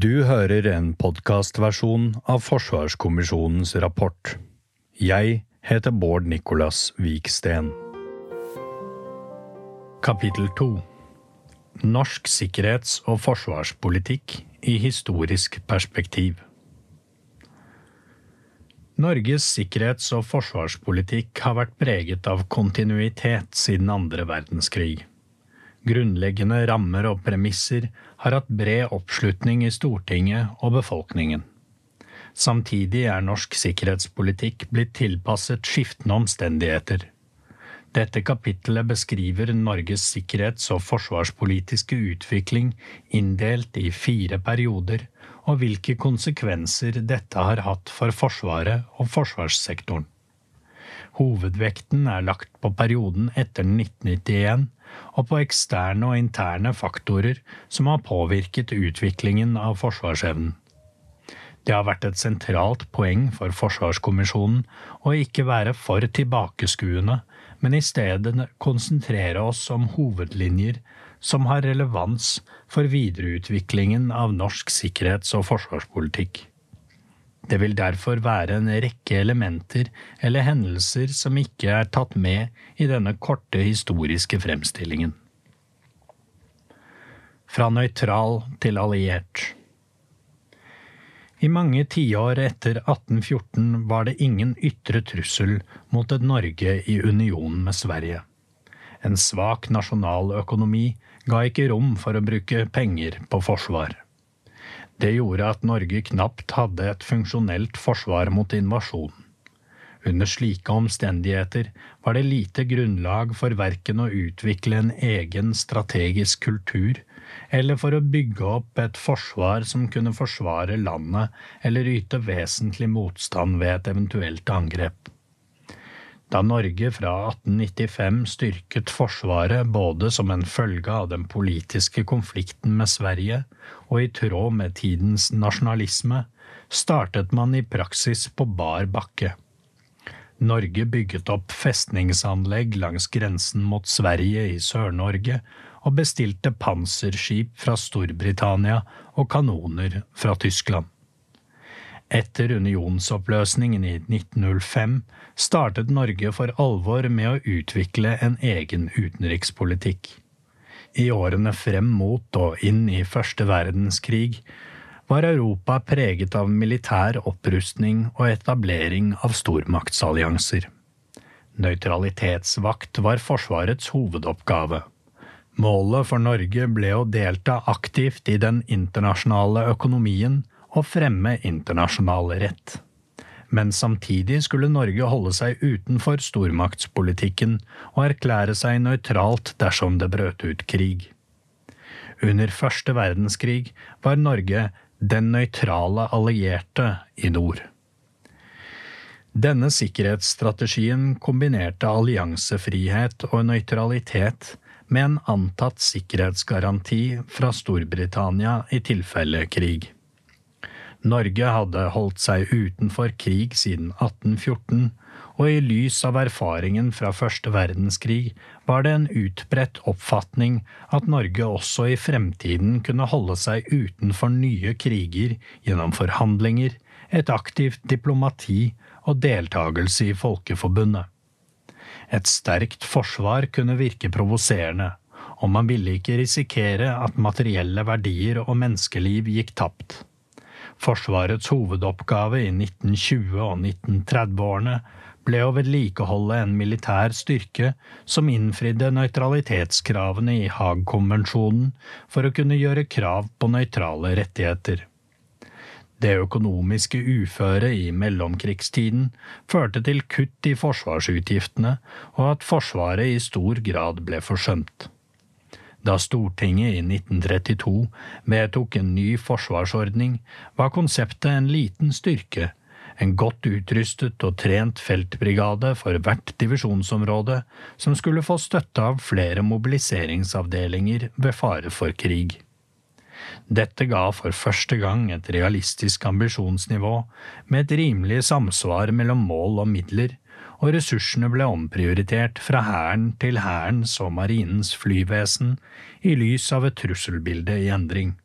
Du hører en podkastversjon av Forsvarskommisjonens rapport. Jeg heter Bård Nicolas Viksten. Kapittel 2 Norsk sikkerhets- og forsvarspolitikk i historisk perspektiv. Norges sikkerhets- og forsvarspolitikk har vært preget av kontinuitet siden andre verdenskrig. Grunnleggende rammer og premisser har hatt bred oppslutning i Stortinget og befolkningen. Samtidig er norsk sikkerhetspolitikk blitt tilpasset skiftende omstendigheter. Dette kapittelet beskriver Norges sikkerhets- og forsvarspolitiske utvikling inndelt i fire perioder, og hvilke konsekvenser dette har hatt for Forsvaret og forsvarssektoren. Hovedvekten er lagt på perioden etter 1991 og på eksterne og interne faktorer som har påvirket utviklingen av forsvarsevnen. Det har vært et sentralt poeng for Forsvarskommisjonen å ikke være for tilbakeskuende, men i stedet konsentrere oss om hovedlinjer som har relevans for videreutviklingen av norsk sikkerhets- og forsvarspolitikk. Det vil derfor være en rekke elementer eller hendelser som ikke er tatt med i denne korte historiske fremstillingen. Fra nøytral til alliert. I mange tiår etter 1814 var det ingen ytre trussel mot et Norge i union med Sverige. En svak nasjonaløkonomi ga ikke rom for å bruke penger på forsvar. Det gjorde at Norge knapt hadde et funksjonelt forsvar mot invasjon. Under slike omstendigheter var det lite grunnlag for verken å utvikle en egen strategisk kultur eller for å bygge opp et forsvar som kunne forsvare landet eller yte vesentlig motstand ved et eventuelt angrep. Da Norge fra 1895 styrket Forsvaret både som en følge av den politiske konflikten med Sverige og i tråd med tidens nasjonalisme, startet man i praksis på bar bakke. Norge bygget opp festningsanlegg langs grensen mot Sverige i Sør-Norge og bestilte panserskip fra Storbritannia og kanoner fra Tyskland. Etter unionsoppløsningen i 1905 startet Norge for alvor med å utvikle en egen utenrikspolitikk. I årene frem mot og inn i første verdenskrig var Europa preget av militær opprustning og etablering av stormaktsallianser. Nøytralitetsvakt var Forsvarets hovedoppgave. Målet for Norge ble å delta aktivt i den internasjonale økonomien og fremme internasjonal rett. Men samtidig skulle Norge holde seg utenfor stormaktspolitikken og erklære seg nøytralt dersom det brøt ut krig. Under første verdenskrig var Norge den nøytrale allierte i nord. Denne sikkerhetsstrategien kombinerte alliansefrihet og nøytralitet med en antatt sikkerhetsgaranti fra Storbritannia i tilfelle krig. Norge hadde holdt seg utenfor krig siden 1814, og i lys av erfaringen fra første verdenskrig var det en utbredt oppfatning at Norge også i fremtiden kunne holde seg utenfor nye kriger gjennom forhandlinger, et aktivt diplomati og deltakelse i Folkeforbundet. Et sterkt forsvar kunne virke provoserende, og man ville ikke risikere at materielle verdier og menneskeliv gikk tapt. Forsvarets hovedoppgave i 1920- og 1930-årene ble å vedlikeholde en militær styrke som innfridde nøytralitetskravene i Haag-konvensjonen for å kunne gjøre krav på nøytrale rettigheter. Det økonomiske uføret i mellomkrigstiden førte til kutt i forsvarsutgiftene, og at Forsvaret i stor grad ble forsømt. Da Stortinget i 1932 vedtok en ny forsvarsordning, var konseptet en liten styrke, en godt utrustet og trent feltbrigade for hvert divisjonsområde, som skulle få støtte av flere mobiliseringsavdelinger ved fare for krig. Dette ga for første gang et realistisk ambisjonsnivå, med et rimelig samsvar mellom mål og midler, og ressursene ble omprioritert fra Hæren til Hærens og Marinens flyvesen i lys av et trusselbilde i endring.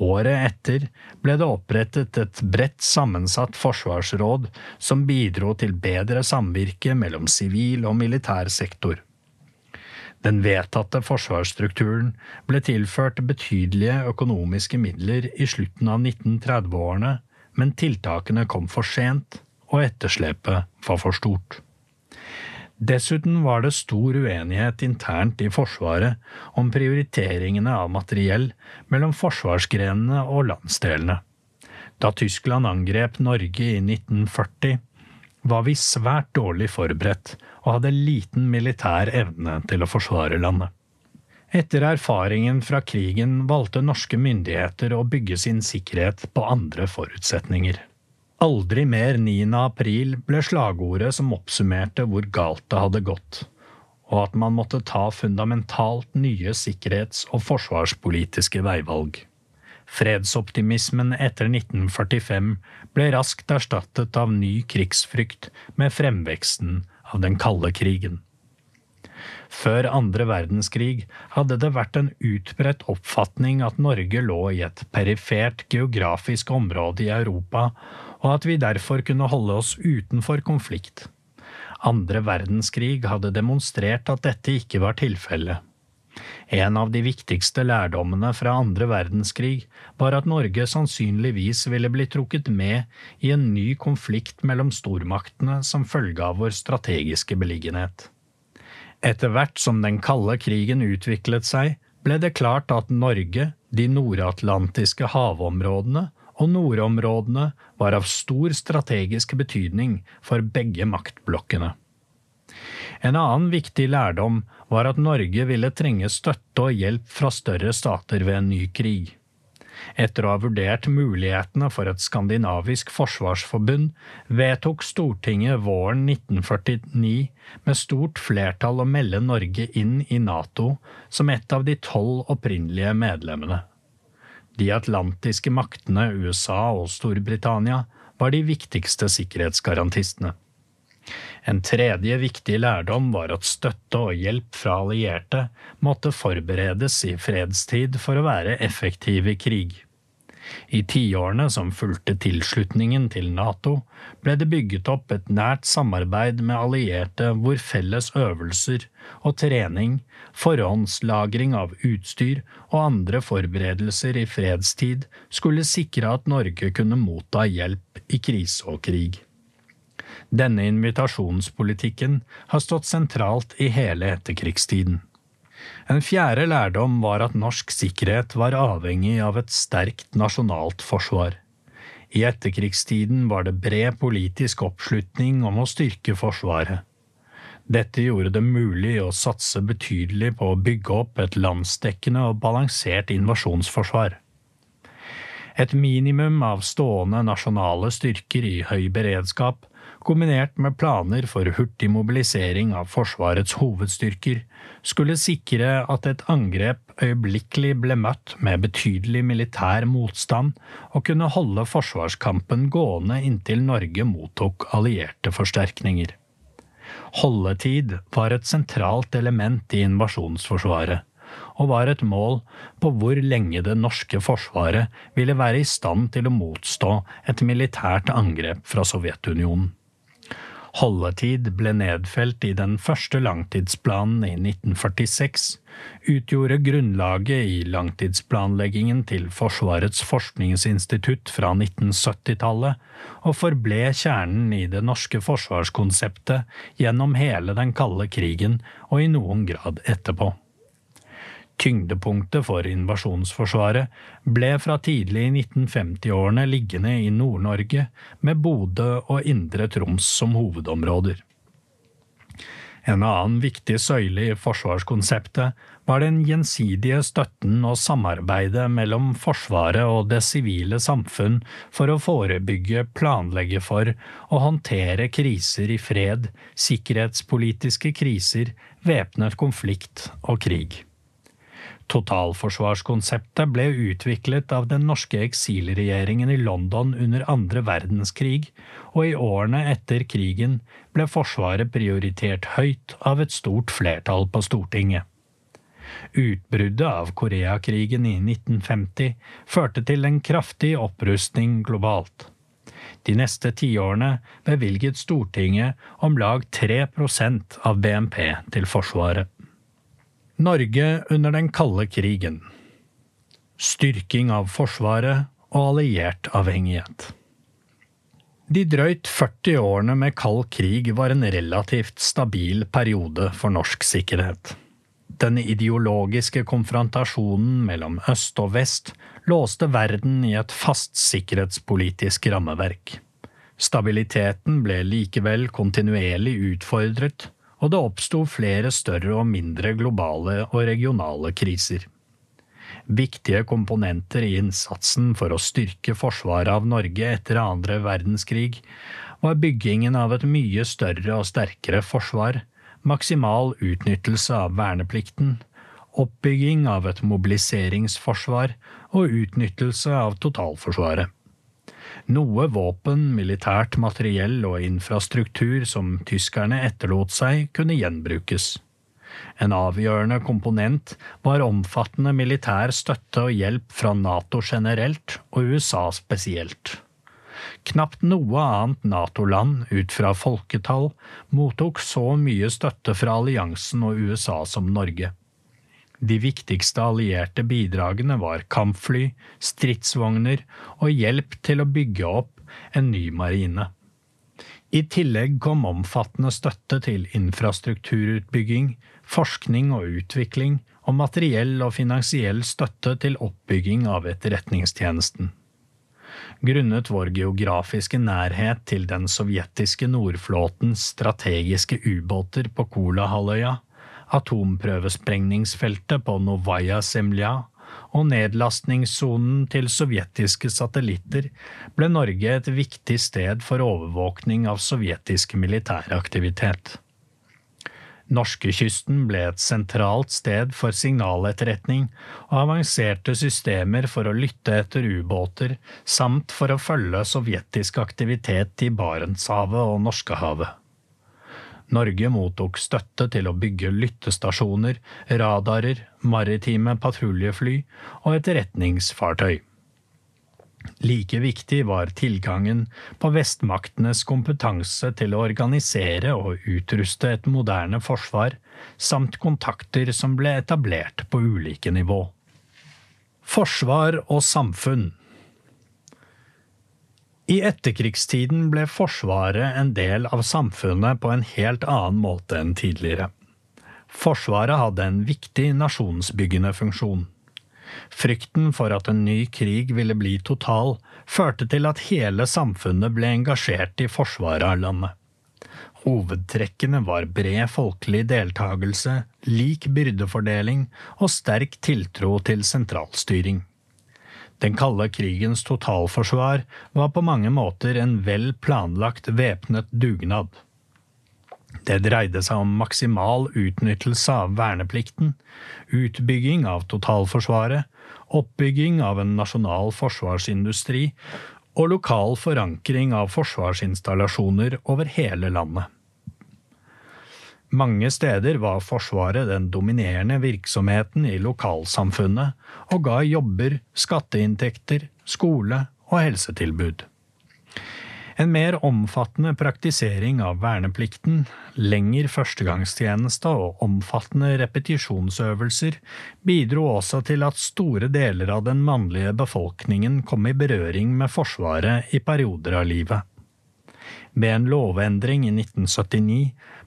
Året etter ble det opprettet et bredt sammensatt forsvarsråd som bidro til bedre samvirke mellom sivil og militær sektor. Den vedtatte forsvarsstrukturen ble tilført betydelige økonomiske midler i slutten av 1930-årene, men tiltakene kom for sent, og etterslepet var for stort. Dessuten var det stor uenighet internt i Forsvaret om prioriteringene av materiell mellom forsvarsgrenene og landsdelene. Da Tyskland angrep Norge i 1940, var vi svært dårlig forberedt og hadde liten militær evne til å forsvare landet. Etter erfaringen fra krigen valgte norske myndigheter å bygge sin sikkerhet på andre forutsetninger. Aldri mer 9. april ble slagordet som oppsummerte hvor galt det hadde gått, og at man måtte ta fundamentalt nye sikkerhets- og forsvarspolitiske veivalg. Fredsoptimismen etter 1945 ble raskt erstattet av ny krigsfrykt med fremveksten av den kalde krigen. Før andre verdenskrig hadde det vært en utbredt oppfatning at Norge lå i et perifert geografisk område i Europa, og at vi derfor kunne holde oss utenfor konflikt. Andre verdenskrig hadde demonstrert at dette ikke var tilfellet. En av de viktigste lærdommene fra andre verdenskrig var at Norge sannsynligvis ville bli trukket med i en ny konflikt mellom stormaktene som følge av vår strategiske beliggenhet. Etter hvert som den kalde krigen utviklet seg, ble det klart at Norge, de nordatlantiske havområdene og nordområdene var av stor strategisk betydning for begge maktblokkene. En annen viktig lærdom var at Norge ville trenge støtte og hjelp fra større stater ved en ny krig. Etter å ha vurdert mulighetene for et skandinavisk forsvarsforbund, vedtok Stortinget våren 1949 med stort flertall å melde Norge inn i Nato som et av de tolv opprinnelige medlemmene. De atlantiske maktene USA og Storbritannia var de viktigste sikkerhetsgarantistene. En tredje viktig lærdom var at støtte og hjelp fra allierte måtte forberedes i fredstid for å være effektive i krig. I tiårene som fulgte tilslutningen til NATO, ble det bygget opp et nært samarbeid med allierte hvor felles øvelser og trening, forhåndslagring av utstyr og andre forberedelser i fredstid skulle sikre at Norge kunne motta hjelp i krise og krig. Denne invitasjonspolitikken har stått sentralt i hele etterkrigstiden. En fjerde lærdom var at norsk sikkerhet var avhengig av et sterkt nasjonalt forsvar. I etterkrigstiden var det bred politisk oppslutning om å styrke Forsvaret. Dette gjorde det mulig å satse betydelig på å bygge opp et landsdekkende og balansert invasjonsforsvar. Et minimum av stående nasjonale styrker i høy beredskap kombinert med planer for hurtig mobilisering av Forsvarets hovedstyrker, skulle sikre at et angrep øyeblikkelig ble møtt med betydelig militær motstand og kunne holde forsvarskampen gående inntil Norge mottok allierte forsterkninger. Holdetid var et sentralt element i invasjonsforsvaret, og var et mål på hvor lenge det norske forsvaret ville være i stand til å motstå et militært angrep fra Sovjetunionen. Holdetid ble nedfelt i den første langtidsplanen i 1946, utgjorde grunnlaget i langtidsplanleggingen til Forsvarets forskningsinstitutt fra 1970-tallet, og forble kjernen i det norske forsvarskonseptet gjennom hele den kalde krigen og i noen grad etterpå. Tyngdepunktet for invasjonsforsvaret ble fra tidlig i 1950-årene liggende i Nord-Norge, med Bodø og Indre Troms som hovedområder. En annen viktig søyle i forsvarskonseptet var den gjensidige støtten og samarbeidet mellom Forsvaret og det sivile samfunn for å forebygge, planlegge for og håndtere kriser i fred, sikkerhetspolitiske kriser, væpnet konflikt og krig. Totalforsvarskonseptet ble utviklet av den norske eksilregjeringen i London under andre verdenskrig, og i årene etter krigen ble Forsvaret prioritert høyt av et stort flertall på Stortinget. Utbruddet av Koreakrigen i 1950 førte til en kraftig opprustning globalt. De neste tiårene bevilget Stortinget om lag 3% av BNP til Forsvaret. Norge under den kalde krigen. Styrking av Forsvaret og alliert avhengighet. De drøyt 40 årene med kald krig var en relativt stabil periode for norsk sikkerhet. Den ideologiske konfrontasjonen mellom øst og vest låste verden i et fast sikkerhetspolitisk rammeverk. Stabiliteten ble likevel kontinuerlig utfordret, og det oppsto flere større og mindre globale og regionale kriser. Viktige komponenter i innsatsen for å styrke forsvaret av Norge etter andre verdenskrig var byggingen av et mye større og sterkere forsvar, maksimal utnyttelse av verneplikten, oppbygging av et mobiliseringsforsvar og utnyttelse av totalforsvaret. Noe våpen, militært materiell og infrastruktur som tyskerne etterlot seg, kunne gjenbrukes. En avgjørende komponent var omfattende militær støtte og hjelp fra Nato generelt og USA spesielt. Knapt noe annet Nato-land ut fra folketall mottok så mye støtte fra alliansen og USA som Norge. De viktigste allierte bidragene var kampfly, stridsvogner og hjelp til å bygge opp en ny marine. I tillegg kom omfattende støtte til infrastrukturutbygging, forskning og utvikling og materiell og finansiell støtte til oppbygging av etterretningstjenesten. Grunnet vår geografiske nærhet til den sovjetiske nordflåtens strategiske ubåter på Kolahalvøya, atomprøvesprengningsfeltet på Novaja Semlja og nedlastningssonen til sovjetiske satellitter ble Norge et viktig sted for overvåkning av sovjetisk militæraktivitet. Norskekysten ble et sentralt sted for signaletterretning og avanserte systemer for å lytte etter ubåter, samt for å følge sovjetisk aktivitet i Barentshavet og Norskehavet. Norge mottok støtte til å bygge lyttestasjoner, radarer, maritime patruljefly og etterretningsfartøy. Like viktig var tilgangen på vestmaktenes kompetanse til å organisere og utruste et moderne forsvar, samt kontakter som ble etablert på ulike nivå. Forsvar og samfunn I etterkrigstiden ble Forsvaret en del av samfunnet på en helt annen måte enn tidligere. Forsvaret hadde en viktig nasjonsbyggende funksjon. Frykten for at en ny krig ville bli total, førte til at hele samfunnet ble engasjert i forsvaret av landet. Hovedtrekkene var bred folkelig deltakelse, lik byrdefordeling og sterk tiltro til sentralstyring. Den kalde krigens totalforsvar var på mange måter en vel planlagt væpnet dugnad. Det dreide seg om maksimal utnyttelse av verneplikten, utbygging av totalforsvaret, oppbygging av en nasjonal forsvarsindustri og lokal forankring av forsvarsinstallasjoner over hele landet. Mange steder var Forsvaret den dominerende virksomheten i lokalsamfunnet og ga jobber, skatteinntekter, skole og helsetilbud. En mer omfattende praktisering av verneplikten, lengre førstegangstjeneste og omfattende repetisjonsøvelser bidro også til at store deler av den mannlige befolkningen kom i berøring med Forsvaret i perioder av livet. Ved en lovendring i 1979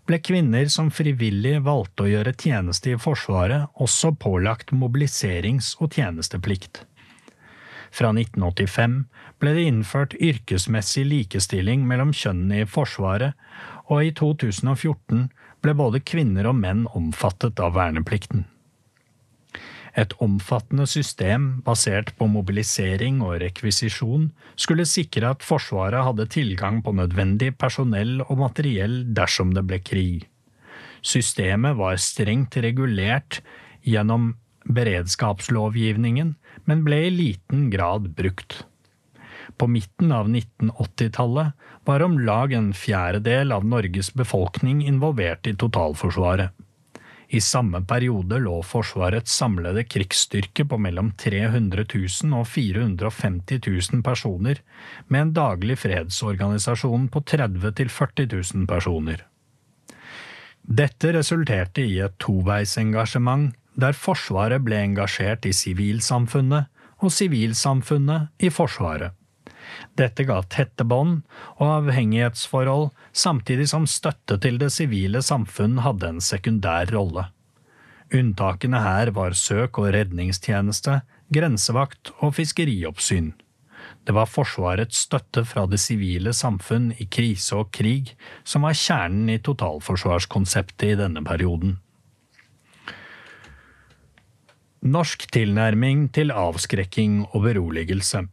ble kvinner som frivillig valgte å gjøre tjeneste i Forsvaret, også pålagt mobiliserings- og tjenesteplikt. Fra 1985 ble det innført yrkesmessig likestilling mellom kjønnene i Forsvaret, og i 2014 ble både kvinner og menn omfattet av verneplikten. Et omfattende system basert på mobilisering og rekvisisjon skulle sikre at Forsvaret hadde tilgang på nødvendig personell og materiell dersom det ble krig. Systemet var strengt regulert gjennom beredskapslovgivningen, men ble i liten grad brukt. På midten av 1980-tallet var om lag en fjerdedel av Norges befolkning involvert i totalforsvaret. I samme periode lå Forsvarets samlede krigsstyrke på mellom 300 000 og 450 000 personer, med en daglig fredsorganisasjon på 30 000–40 000 personer. Dette resulterte i et toveisengasjement der Forsvaret ble engasjert i sivilsamfunnet og sivilsamfunnet i Forsvaret. Dette ga tette bånd og avhengighetsforhold, samtidig som støtte til det sivile samfunn hadde en sekundær rolle. Unntakene her var søk- og redningstjeneste, grensevakt og fiskerioppsyn. Det var Forsvarets støtte fra det sivile samfunn i krise og krig som var kjernen i totalforsvarskonseptet i denne perioden. Norsk tilnærming til avskrekking og beroligelse.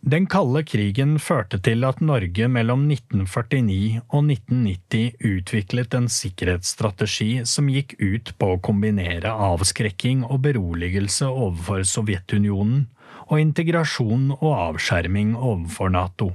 Den kalde krigen førte til at Norge mellom 1949 og 1990 utviklet en sikkerhetsstrategi som gikk ut på å kombinere avskrekking og beroligelse overfor Sovjetunionen og integrasjon og avskjerming overfor Nato.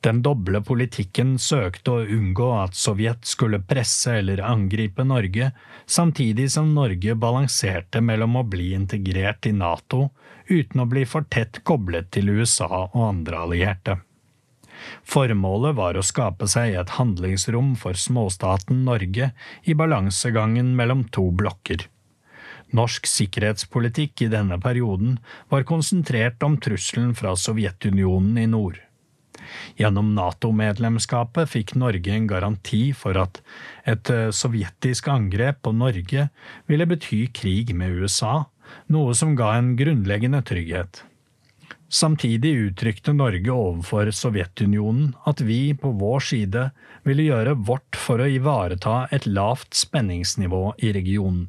Den doble politikken søkte å unngå at Sovjet skulle presse eller angripe Norge, samtidig som Norge balanserte mellom å bli integrert i Nato uten å bli for tett koblet til USA og andre allierte. Formålet var å skape seg et handlingsrom for småstaten Norge i balansegangen mellom to blokker. Norsk sikkerhetspolitikk i denne perioden var konsentrert om trusselen fra Sovjetunionen i nord. Gjennom Nato-medlemskapet fikk Norge en garanti for at et eh, sovjetisk angrep på Norge ville bety krig med USA, noe som ga en grunnleggende trygghet. Samtidig uttrykte Norge overfor Sovjetunionen at vi på vår side ville gjøre vårt for å ivareta et lavt spenningsnivå i regionen.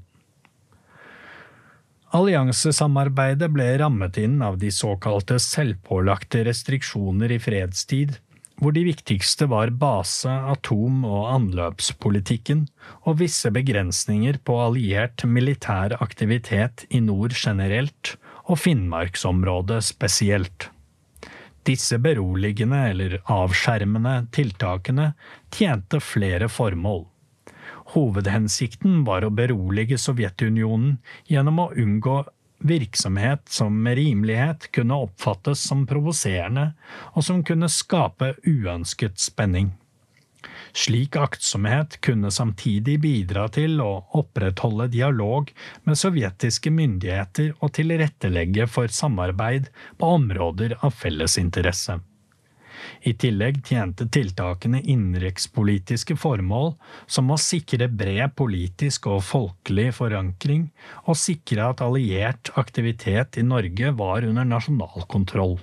Alliansesamarbeidet ble rammet inn av de såkalte selvpålagte restriksjoner i fredstid, hvor de viktigste var base-, atom- og anløpspolitikken og visse begrensninger på alliert militær aktivitet i nord generelt og Finnmarksområdet spesielt. Disse beroligende eller avskjermende tiltakene tjente flere formål. Hovedhensikten var å berolige Sovjetunionen gjennom å unngå virksomhet som med rimelighet kunne oppfattes som provoserende, og som kunne skape uønsket spenning. Slik aktsomhet kunne samtidig bidra til å opprettholde dialog med sovjetiske myndigheter og tilrettelegge for samarbeid på områder av felles interesse. I tillegg tjente tiltakene innenrikspolitiske formål, som å sikre bred politisk og folkelig forankring, og sikre at alliert aktivitet i Norge var under nasjonal kontroll.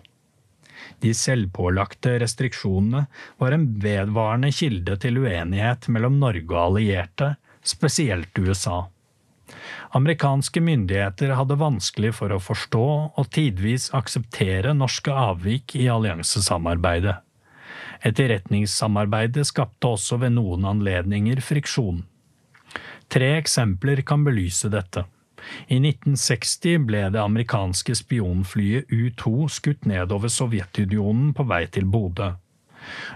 De selvpålagte restriksjonene var en vedvarende kilde til uenighet mellom Norge og allierte, spesielt USA. Amerikanske myndigheter hadde vanskelig for å forstå og tidvis akseptere norske avvik i alliansesamarbeidet. Etterretningssamarbeidet skapte også ved noen anledninger friksjon. Tre eksempler kan belyse dette. I 1960 ble det amerikanske spionflyet U-2 skutt nedover Sovjetunionen på vei til Bodø.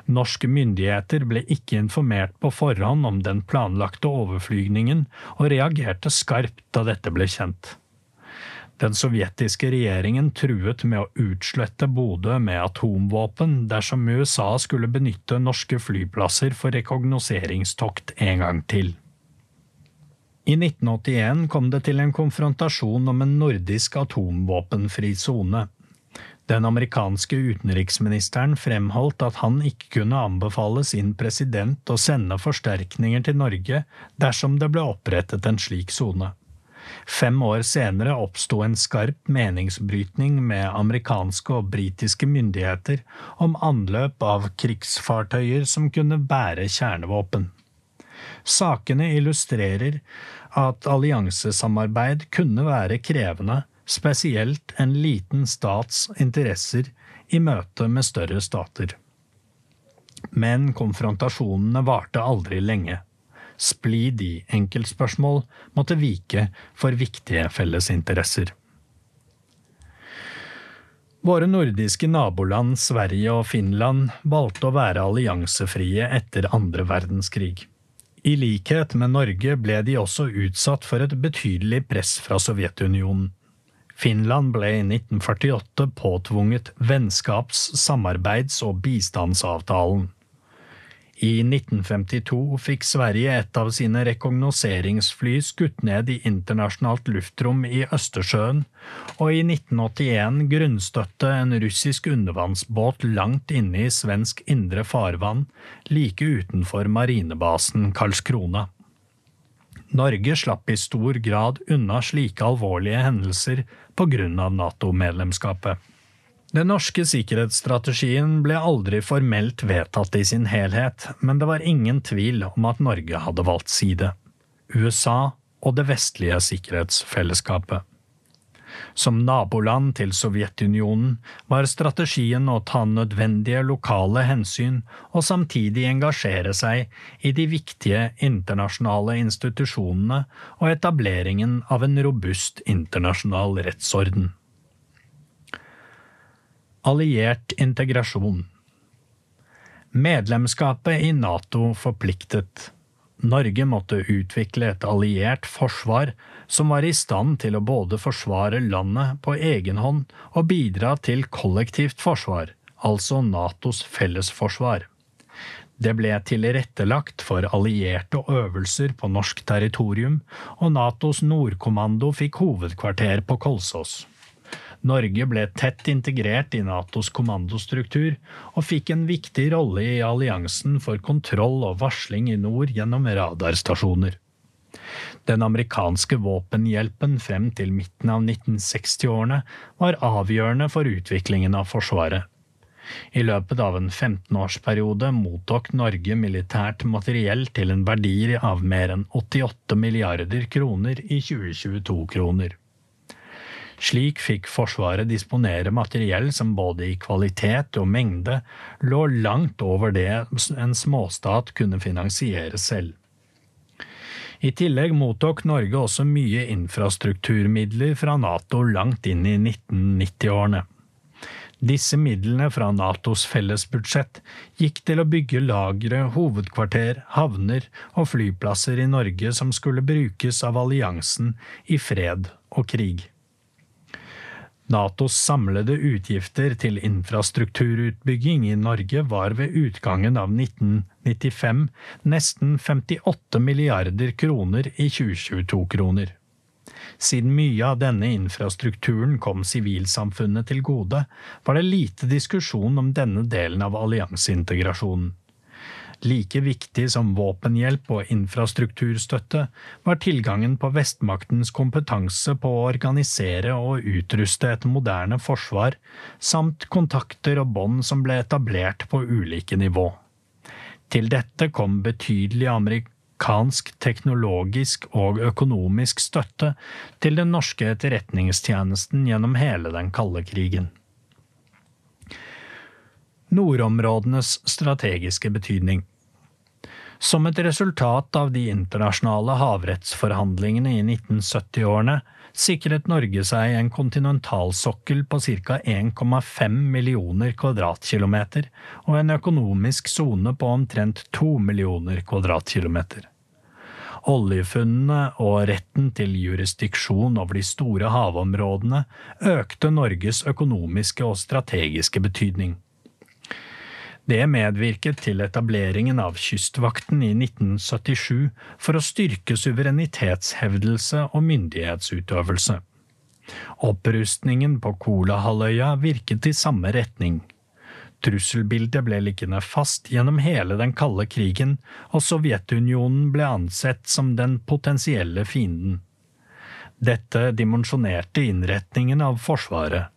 Norske myndigheter ble ikke informert på forhånd om den planlagte overflygningen, og reagerte skarpt da dette ble kjent. Den sovjetiske regjeringen truet med å utslette Bodø med atomvåpen dersom USA skulle benytte norske flyplasser for rekognoseringstokt en gang til. I 1981 kom det til en konfrontasjon om en nordisk atomvåpenfri sone. Den amerikanske utenriksministeren fremholdt at han ikke kunne anbefale sin president å sende forsterkninger til Norge dersom det ble opprettet en slik sone. Fem år senere oppsto en skarp meningsbrytning med amerikanske og britiske myndigheter om anløp av krigsfartøyer som kunne bære kjernevåpen. Sakene illustrerer at alliansesamarbeid kunne være krevende spesielt en liten stats interesser i møte med større stater. Men konfrontasjonene varte aldri lenge. Splid i enkeltspørsmål måtte vike for viktige fellesinteresser. Våre nordiske naboland Sverige og Finland valgte å være alliansefrie etter andre verdenskrig. I likhet med Norge ble de også utsatt for et betydelig press fra Sovjetunionen. Finland ble i 1948 påtvunget vennskaps-, samarbeids- og bistandsavtalen. I 1952 fikk Sverige et av sine rekognoseringsfly skutt ned i internasjonalt luftrom i Østersjøen, og i 1981 grunnstøtte en russisk undervannsbåt langt inne i svensk indre farvann, like utenfor marinebasen Karlskrona. Norge slapp i stor grad unna slike alvorlige hendelser på grunn av NATO-medlemskapet. Den norske sikkerhetsstrategien ble aldri formelt vedtatt i sin helhet, men det var ingen tvil om at Norge hadde valgt side – USA og det vestlige sikkerhetsfellesskapet. Som naboland til Sovjetunionen var strategien å ta nødvendige lokale hensyn og samtidig engasjere seg i de viktige internasjonale institusjonene og etableringen av en robust internasjonal rettsorden. Alliert integrasjon Medlemskapet i Nato forpliktet. Norge måtte utvikle et alliert forsvar som var i stand til å både forsvare landet på egen hånd og bidra til kollektivt forsvar, altså Natos fellesforsvar. Det ble tilrettelagt for allierte øvelser på norsk territorium, og Natos Nordkommando fikk hovedkvarter på Kolsås. Norge ble tett integrert i Natos kommandostruktur og fikk en viktig rolle i alliansen for kontroll og varsling i nord gjennom radarstasjoner. Den amerikanske våpenhjelpen frem til midten av 1960-årene var avgjørende for utviklingen av Forsvaret. I løpet av en 15-årsperiode mottok Norge militært materiell til en verdi av mer enn 88 milliarder kroner i 2022-kroner. Slik fikk Forsvaret disponere materiell som både i kvalitet og mengde lå langt over det en småstat kunne finansiere selv. I tillegg mottok Norge også mye infrastrukturmidler fra Nato langt inn i 1990-årene. Disse midlene fra Natos fellesbudsjett gikk til å bygge lagre, hovedkvarter, havner og flyplasser i Norge som skulle brukes av alliansen i fred og krig. Natos samlede utgifter til infrastrukturutbygging i Norge var ved utgangen av 1995 nesten 58 milliarder kroner i 2022-kroner. Siden mye av denne infrastrukturen kom sivilsamfunnet til gode, var det lite diskusjon om denne delen av allianseintegrasjonen. Like viktig som våpenhjelp og infrastrukturstøtte var tilgangen på vestmaktens kompetanse på å organisere og utruste et moderne forsvar, samt kontakter og bånd som ble etablert på ulike nivå. Til dette kom betydelig amerikansk teknologisk og økonomisk støtte til den norske etterretningstjenesten gjennom hele den kalde krigen. Nordområdenes strategiske betydning. Som et resultat av de internasjonale havrettsforhandlingene i 1970-årene sikret Norge seg en kontinentalsokkel på ca 1,5 millioner kvadratkilometer og en økonomisk sone på omtrent 2 millioner kvadratkilometer. Oljefunnene og retten til jurisdiksjon over de store havområdene økte Norges økonomiske og strategiske betydning. Det medvirket til etableringen av Kystvakten i 1977 for å styrke suverenitetshevdelse og myndighetsutøvelse. Opprustningen på Kolahalvøya virket i samme retning. Trusselbildet ble liggende fast gjennom hele den kalde krigen, og Sovjetunionen ble ansett som den potensielle fienden. Dette dimensjonerte innretningen av Forsvaret.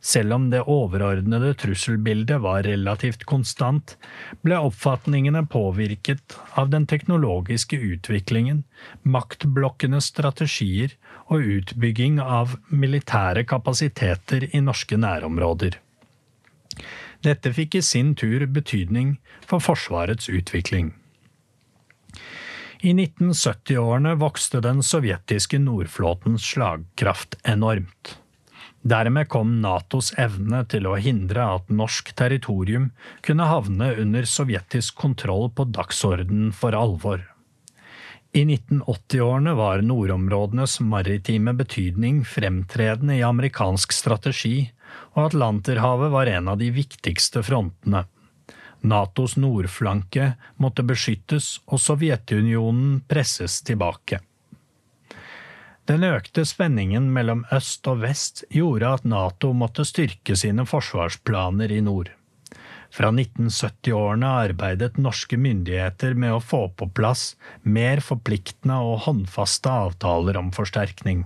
Selv om det overordnede trusselbildet var relativt konstant, ble oppfatningene påvirket av den teknologiske utviklingen, maktblokkenes strategier og utbygging av militære kapasiteter i norske nærområder. Dette fikk i sin tur betydning for Forsvarets utvikling. I 1970-årene vokste den sovjetiske nordflåtens slagkraft enormt. Dermed kom Natos evne til å hindre at norsk territorium kunne havne under sovjetisk kontroll på dagsordenen for alvor. I 1980-årene var nordområdenes maritime betydning fremtredende i amerikansk strategi, og Atlanterhavet var en av de viktigste frontene. Natos nordflanke måtte beskyttes og Sovjetunionen presses tilbake. Den økte spenningen mellom øst og vest gjorde at Nato måtte styrke sine forsvarsplaner i nord. Fra 1970-årene arbeidet norske myndigheter med å få på plass mer forpliktende og håndfaste avtaler om forsterkning.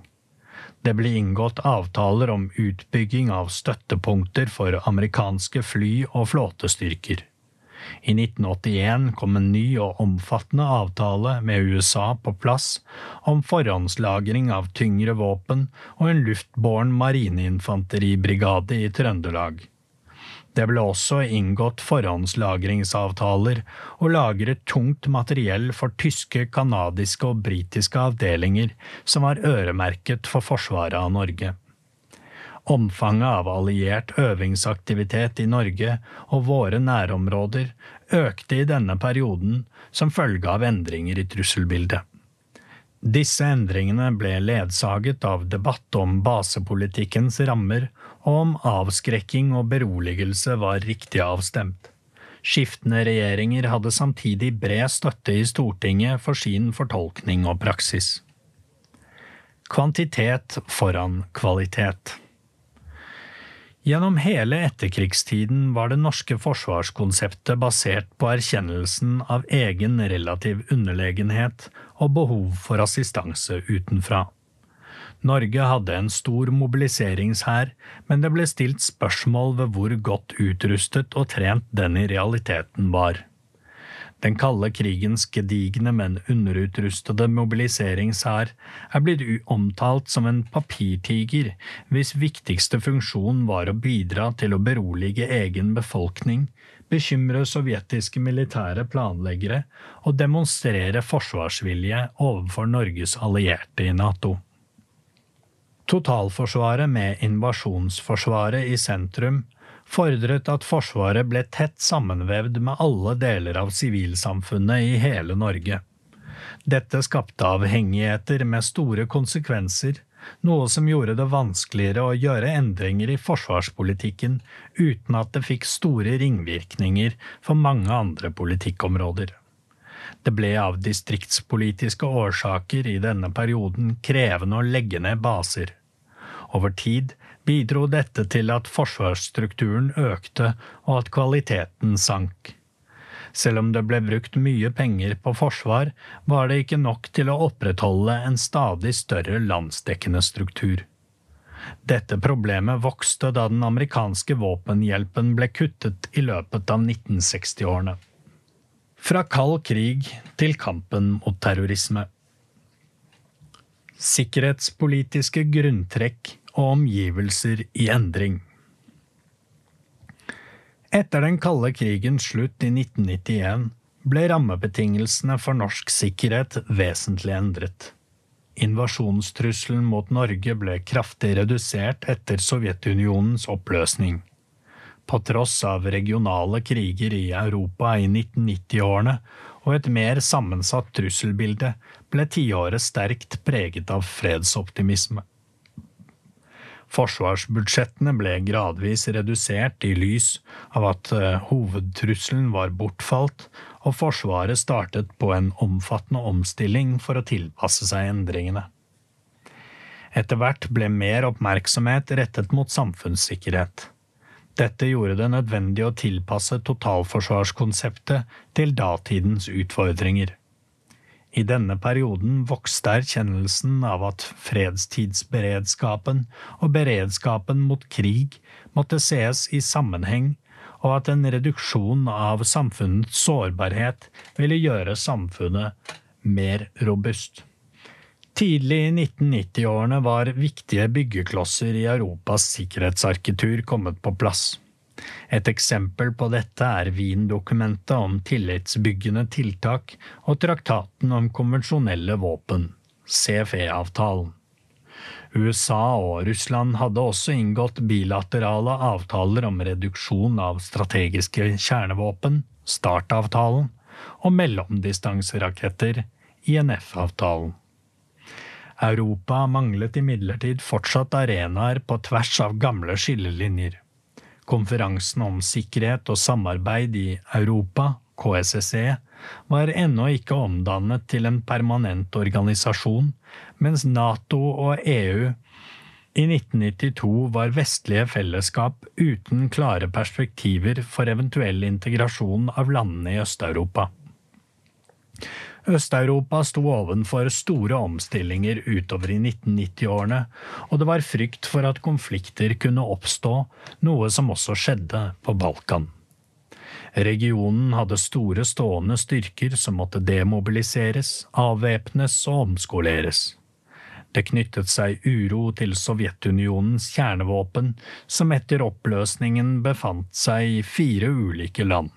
Det ble inngått avtaler om utbygging av støttepunkter for amerikanske fly- og flåtestyrker. I 1981 kom en ny og omfattende avtale med USA på plass om forhåndslagring av tyngre våpen og en luftbåren marineinfanteribrigade i Trøndelag. Det ble også inngått forhåndslagringsavtaler og lagret tungt materiell for tyske, kanadiske og britiske avdelinger som var øremerket for forsvaret av Norge. Omfanget av alliert øvingsaktivitet i Norge og våre nærområder økte i denne perioden som følge av endringer i trusselbildet. Disse endringene ble ledsaget av debatt om basepolitikkens rammer og om avskrekking og beroligelse var riktig avstemt. Skiftende regjeringer hadde samtidig bred støtte i Stortinget for sin fortolkning og praksis. Kvantitet foran kvalitet. Gjennom hele etterkrigstiden var det norske forsvarskonseptet basert på erkjennelsen av egen relativ underlegenhet og behov for assistanse utenfra. Norge hadde en stor mobiliseringshær, men det ble stilt spørsmål ved hvor godt utrustet og trent den i realiteten var. Den kalde krigens gedigne, men underutrustede mobiliseringshær er blitt omtalt som en papirtiger hvis viktigste funksjon var å bidra til å berolige egen befolkning, bekymre sovjetiske militære planleggere og demonstrere forsvarsvilje overfor Norges allierte i Nato. Totalforsvaret med invasjonsforsvaret i sentrum fordret at Forsvaret ble tett sammenvevd med alle deler av sivilsamfunnet i hele Norge. Dette skapte avhengigheter med store konsekvenser, noe som gjorde det vanskeligere å gjøre endringer i forsvarspolitikken uten at det fikk store ringvirkninger for mange andre politikkområder. Det ble av distriktspolitiske årsaker i denne perioden krevende å legge ned baser. Over tid bidro dette til at forsvarsstrukturen økte og at kvaliteten sank. Selv om det ble brukt mye penger på forsvar, var det ikke nok til å opprettholde en stadig større landsdekkende struktur. Dette problemet vokste da den amerikanske våpenhjelpen ble kuttet i løpet av 1960-årene. Fra kald krig til kampen mot terrorisme. Sikkerhetspolitiske grunntrekk og omgivelser i endring. Etter den kalde krigens slutt i 1991 ble rammebetingelsene for norsk sikkerhet vesentlig endret. Invasjonstrusselen mot Norge ble kraftig redusert etter Sovjetunionens oppløsning. På tross av regionale kriger i Europa i 1990-årene og et mer sammensatt trusselbilde ble tiåret sterkt preget av fredsoptimisme. Forsvarsbudsjettene ble gradvis redusert i lys av at eh, hovedtrusselen var bortfalt, og Forsvaret startet på en omfattende omstilling for å tilpasse seg endringene. Etter hvert ble mer oppmerksomhet rettet mot samfunnssikkerhet. Dette gjorde det nødvendig å tilpasse totalforsvarskonseptet til datidens utfordringer. I denne perioden vokste erkjennelsen av at fredstidsberedskapen og beredskapen mot krig måtte ses i sammenheng, og at en reduksjon av samfunnets sårbarhet ville gjøre samfunnet mer robust. Tidlig i 1990-årene var viktige byggeklosser i Europas sikkerhetsarkitur kommet på plass. Et eksempel på dette er Wien-dokumentet om tillitsbyggende tiltak og traktaten om konvensjonelle våpen, CFE-avtalen. USA og Russland hadde også inngått bilaterale avtaler om reduksjon av strategiske kjernevåpen, START-avtalen, og mellomdistanseraketter, INF-avtalen. Europa manglet imidlertid fortsatt arenaer på tvers av gamle skillelinjer. Konferansen om sikkerhet og samarbeid i Europa, KSSE, var ennå ikke omdannet til en permanent organisasjon, mens Nato og EU i 1992 var vestlige fellesskap uten klare perspektiver for eventuell integrasjon av landene i Øst-Europa. Øst-Europa sto ovenfor store omstillinger utover i 1990-årene, og det var frykt for at konflikter kunne oppstå, noe som også skjedde på Balkan. Regionen hadde store stående styrker som måtte demobiliseres, avvæpnes og omskoleres. Det knyttet seg uro til Sovjetunionens kjernevåpen, som etter oppløsningen befant seg i fire ulike land.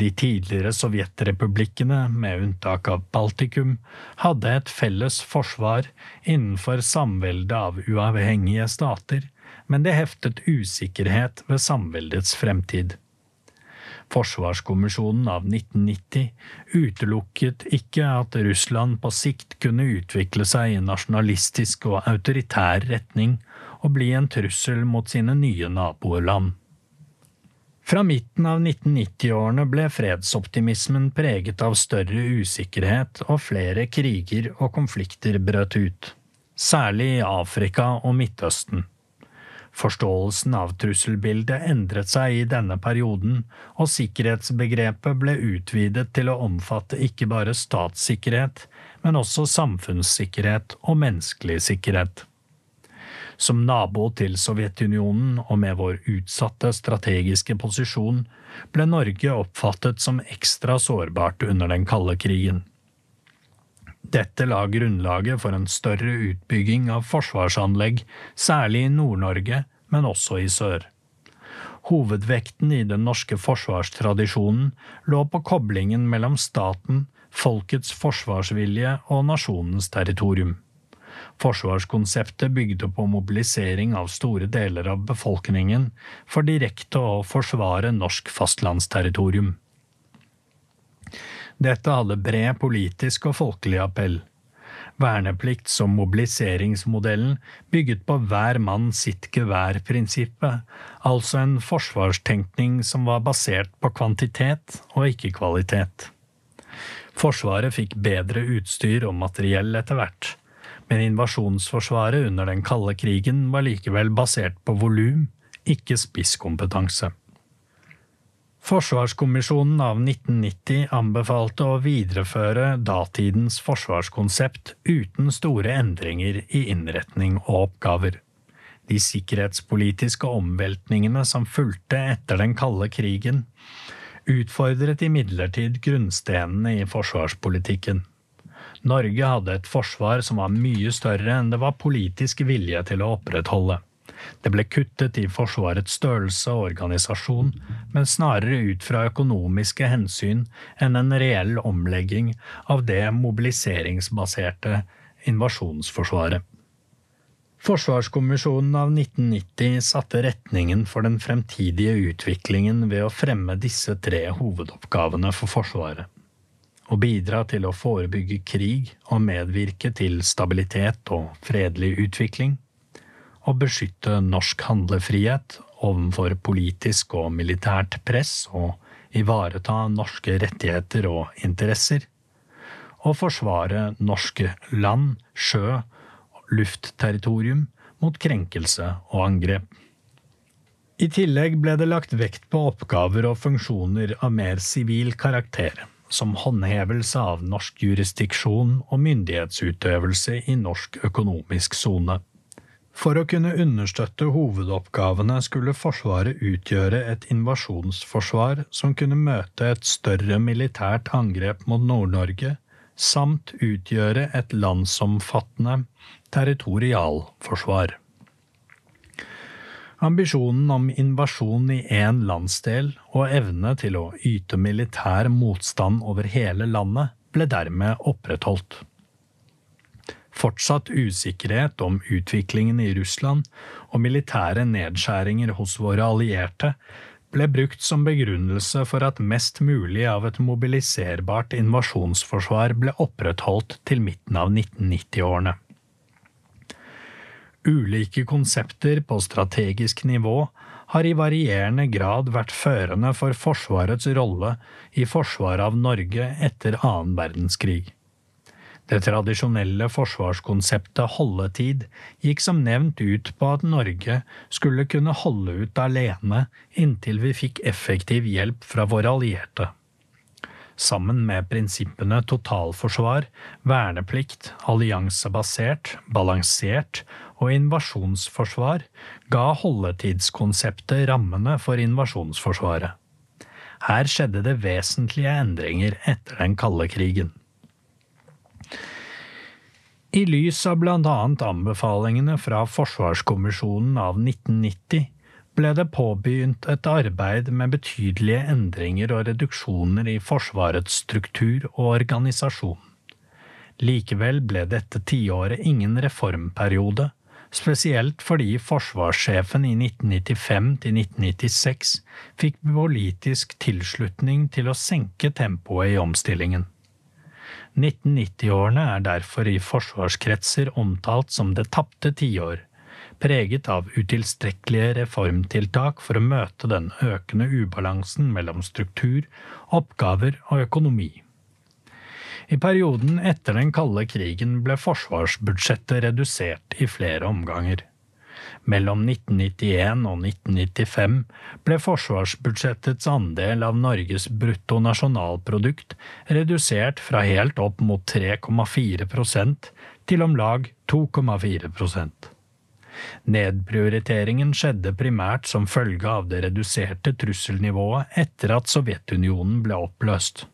De tidligere sovjetrepublikkene, med unntak av Baltikum, hadde et felles forsvar innenfor samveldet av uavhengige stater, men det heftet usikkerhet ved samveldets fremtid. Forsvarskommisjonen av 1990 utelukket ikke at Russland på sikt kunne utvikle seg i nasjonalistisk og autoritær retning og bli en trussel mot sine nye naboland. Fra midten av 1990-årene ble fredsoptimismen preget av større usikkerhet, og flere kriger og konflikter brøt ut, særlig i Afrika og Midtøsten. Forståelsen av trusselbildet endret seg i denne perioden, og sikkerhetsbegrepet ble utvidet til å omfatte ikke bare statssikkerhet, men også samfunnssikkerhet og menneskelig sikkerhet. Som nabo til Sovjetunionen og med vår utsatte strategiske posisjon ble Norge oppfattet som ekstra sårbart under den kalde krigen. Dette la grunnlaget for en større utbygging av forsvarsanlegg, særlig i Nord-Norge, men også i sør. Hovedvekten i den norske forsvarstradisjonen lå på koblingen mellom staten, folkets forsvarsvilje og nasjonens territorium. Forsvarskonseptet bygde på mobilisering av store deler av befolkningen for direkte å forsvare norsk fastlandsterritorium. Dette hadde bred politisk og folkelig appell. Verneplikt som mobiliseringsmodellen bygget på hver mann sitt gevær-prinsippet, altså en forsvarstenkning som var basert på kvantitet og ikke kvalitet. Forsvaret fikk bedre utstyr og materiell etter hvert, men invasjonsforsvaret under den kalde krigen var likevel basert på volum, ikke spisskompetanse. Forsvarskommisjonen av 1990 anbefalte å videreføre datidens forsvarskonsept uten store endringer i innretning og oppgaver. De sikkerhetspolitiske omveltningene som fulgte etter den kalde krigen, utfordret imidlertid grunnstenene i forsvarspolitikken. Norge hadde et forsvar som var mye større enn det var politisk vilje til å opprettholde. Det ble kuttet i Forsvarets størrelse og organisasjon, men snarere ut fra økonomiske hensyn enn en reell omlegging av det mobiliseringsbaserte invasjonsforsvaret. Forsvarskommisjonen av 1990 satte retningen for den fremtidige utviklingen ved å fremme disse tre hovedoppgavene for Forsvaret å bidra til å forebygge krig og medvirke til stabilitet og fredelig utvikling, å beskytte norsk handlefrihet overfor politisk og militært press og ivareta norske rettigheter og interesser, å forsvare norske land, sjø og luftterritorium mot krenkelse og angrep. I tillegg ble det lagt vekt på oppgaver og funksjoner av mer sivil karakter som håndhevelse av norsk jurisdiksjon og myndighetsutøvelse i norsk økonomisk sone. For å kunne understøtte hovedoppgavene skulle Forsvaret utgjøre et invasjonsforsvar som kunne møte et større militært angrep mot Nord-Norge, samt utgjøre et landsomfattende territorialforsvar. Ambisjonen om invasjon i én landsdel og evne til å yte militær motstand over hele landet ble dermed opprettholdt. Fortsatt usikkerhet om utviklingen i Russland og militære nedskjæringer hos våre allierte ble brukt som begrunnelse for at mest mulig av et mobiliserbart invasjonsforsvar ble opprettholdt til midten av 1990-årene. Ulike konsepter på strategisk nivå har i varierende grad vært førende for Forsvarets rolle i forsvaret av Norge etter annen verdenskrig. Det tradisjonelle forsvarskonseptet holdetid gikk som nevnt ut på at Norge skulle kunne holde ut alene inntil vi fikk effektiv hjelp fra våre allierte. Sammen med prinsippene totalforsvar, verneplikt, alliansebasert, balansert og invasjonsforsvar ga holdetidskonseptet rammene for invasjonsforsvaret. Her skjedde det vesentlige endringer etter den kalde krigen. I lys av annet anbefalingene fra Forsvarskommisjonen av 1990 ble det påbegynt et arbeid med betydelige endringer og reduksjoner i Forsvarets struktur og organisasjon. Likevel ble dette tiåret ingen reformperiode, spesielt fordi forsvarssjefen i 1995 til 1996 fikk politisk tilslutning til å senke tempoet i omstillingen. 1990-årene er derfor i forsvarskretser omtalt som det tapte tiår, preget av utilstrekkelige reformtiltak for å møte den økende ubalansen mellom struktur, oppgaver og økonomi. I perioden etter den kalde krigen ble forsvarsbudsjettet redusert i flere omganger. Mellom 1991 og 1995 ble forsvarsbudsjettets andel av Norges bruttonasjonalprodukt redusert fra helt opp mot 3,4 til om lag 2,4% Nedprioriteringen skjedde primært som følge av det reduserte trusselnivået etter at Sovjetunionen ble oppløst.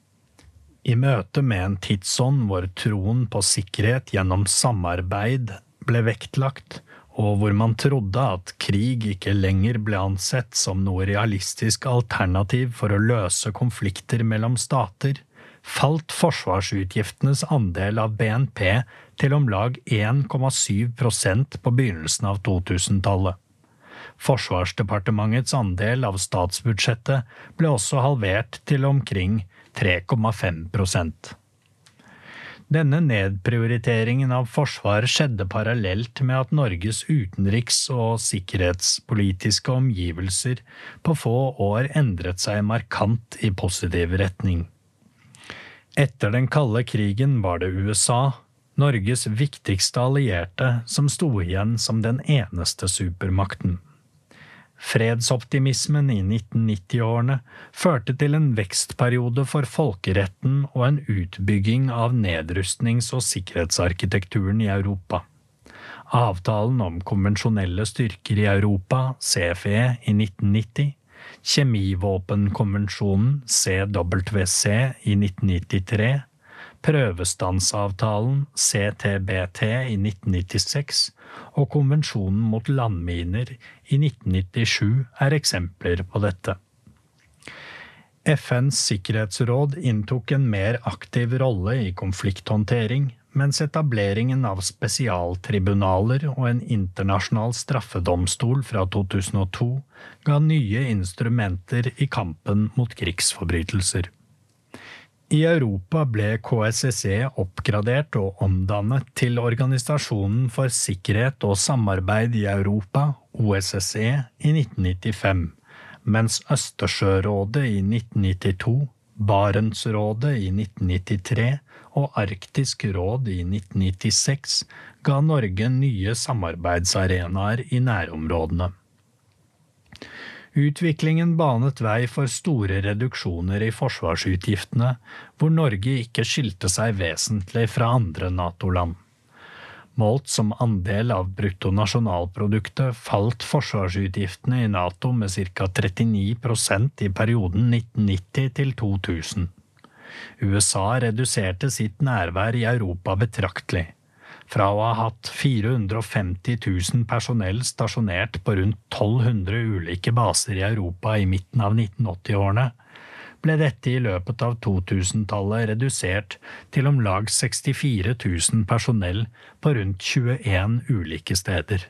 I møte med en tidsånd hvor troen på sikkerhet gjennom samarbeid ble vektlagt, og hvor man trodde at krig ikke lenger ble ansett som noe realistisk alternativ for å løse konflikter mellom stater, falt forsvarsutgiftenes andel av BNP til om lag 1,7% på begynnelsen av 2000-tallet. Forsvarsdepartementets andel av statsbudsjettet ble også halvert til omkring 3,5 denne nedprioriteringen av forsvar skjedde parallelt med at Norges utenriks- og sikkerhetspolitiske omgivelser på få år endret seg markant i positiv retning. Etter den kalde krigen var det USA, Norges viktigste allierte, som sto igjen som den eneste supermakten. Fredsoptimismen i 1990-årene førte til en vekstperiode for folkeretten og en utbygging av nedrustnings- og sikkerhetsarkitekturen i Europa. Avtalen om konvensjonelle styrker i Europa, CFE, i 1990, Kjemivåpenkonvensjonen, CWC, i 1993, prøvestansavtalen, CTBT, i 1996 og konvensjonen mot landminer i 1997 er eksempler på dette. FNs sikkerhetsråd inntok en mer aktiv rolle i konflikthåndtering, mens etableringen av spesialtribunaler og en internasjonal straffedomstol fra 2002 ga nye instrumenter i kampen mot krigsforbrytelser. I Europa ble KSSE oppgradert og omdannet til Organisasjonen for sikkerhet og samarbeid i Europa, OSSE, i 1995, mens Østersjørådet i 1992, Barentsrådet i 1993 og Arktisk råd i 1996 ga Norge nye samarbeidsarenaer i nærområdene. Utviklingen banet vei for store reduksjoner i forsvarsutgiftene, hvor Norge ikke skilte seg vesentlig fra andre Nato-land. Målt som andel av bruttonasjonalproduktet falt forsvarsutgiftene i Nato med ca. 39% i perioden 1990 til 2000. USA reduserte sitt nærvær i Europa betraktelig fra å ha hatt 450 000 personell stasjonert på rundt 1200 ulike baser i Europa i midten av 1980-årene, ble dette i løpet av 2000-tallet redusert til om lag 64 000 personell på rundt 21 ulike steder.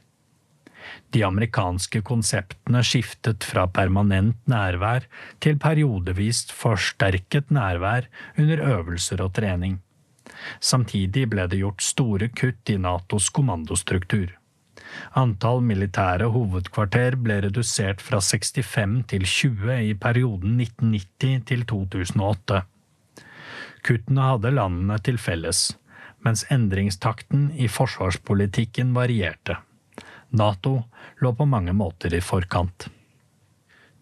De amerikanske konseptene skiftet fra permanent nærvær til periodevis forsterket nærvær under øvelser og trening. Samtidig ble det gjort store kutt i Natos kommandostruktur. Antall militære hovedkvarter ble redusert fra 65 til 20 i perioden 1990 til 2008. Kuttene hadde landene til felles, mens endringstakten i forsvarspolitikken varierte. Nato lå på mange måter i forkant.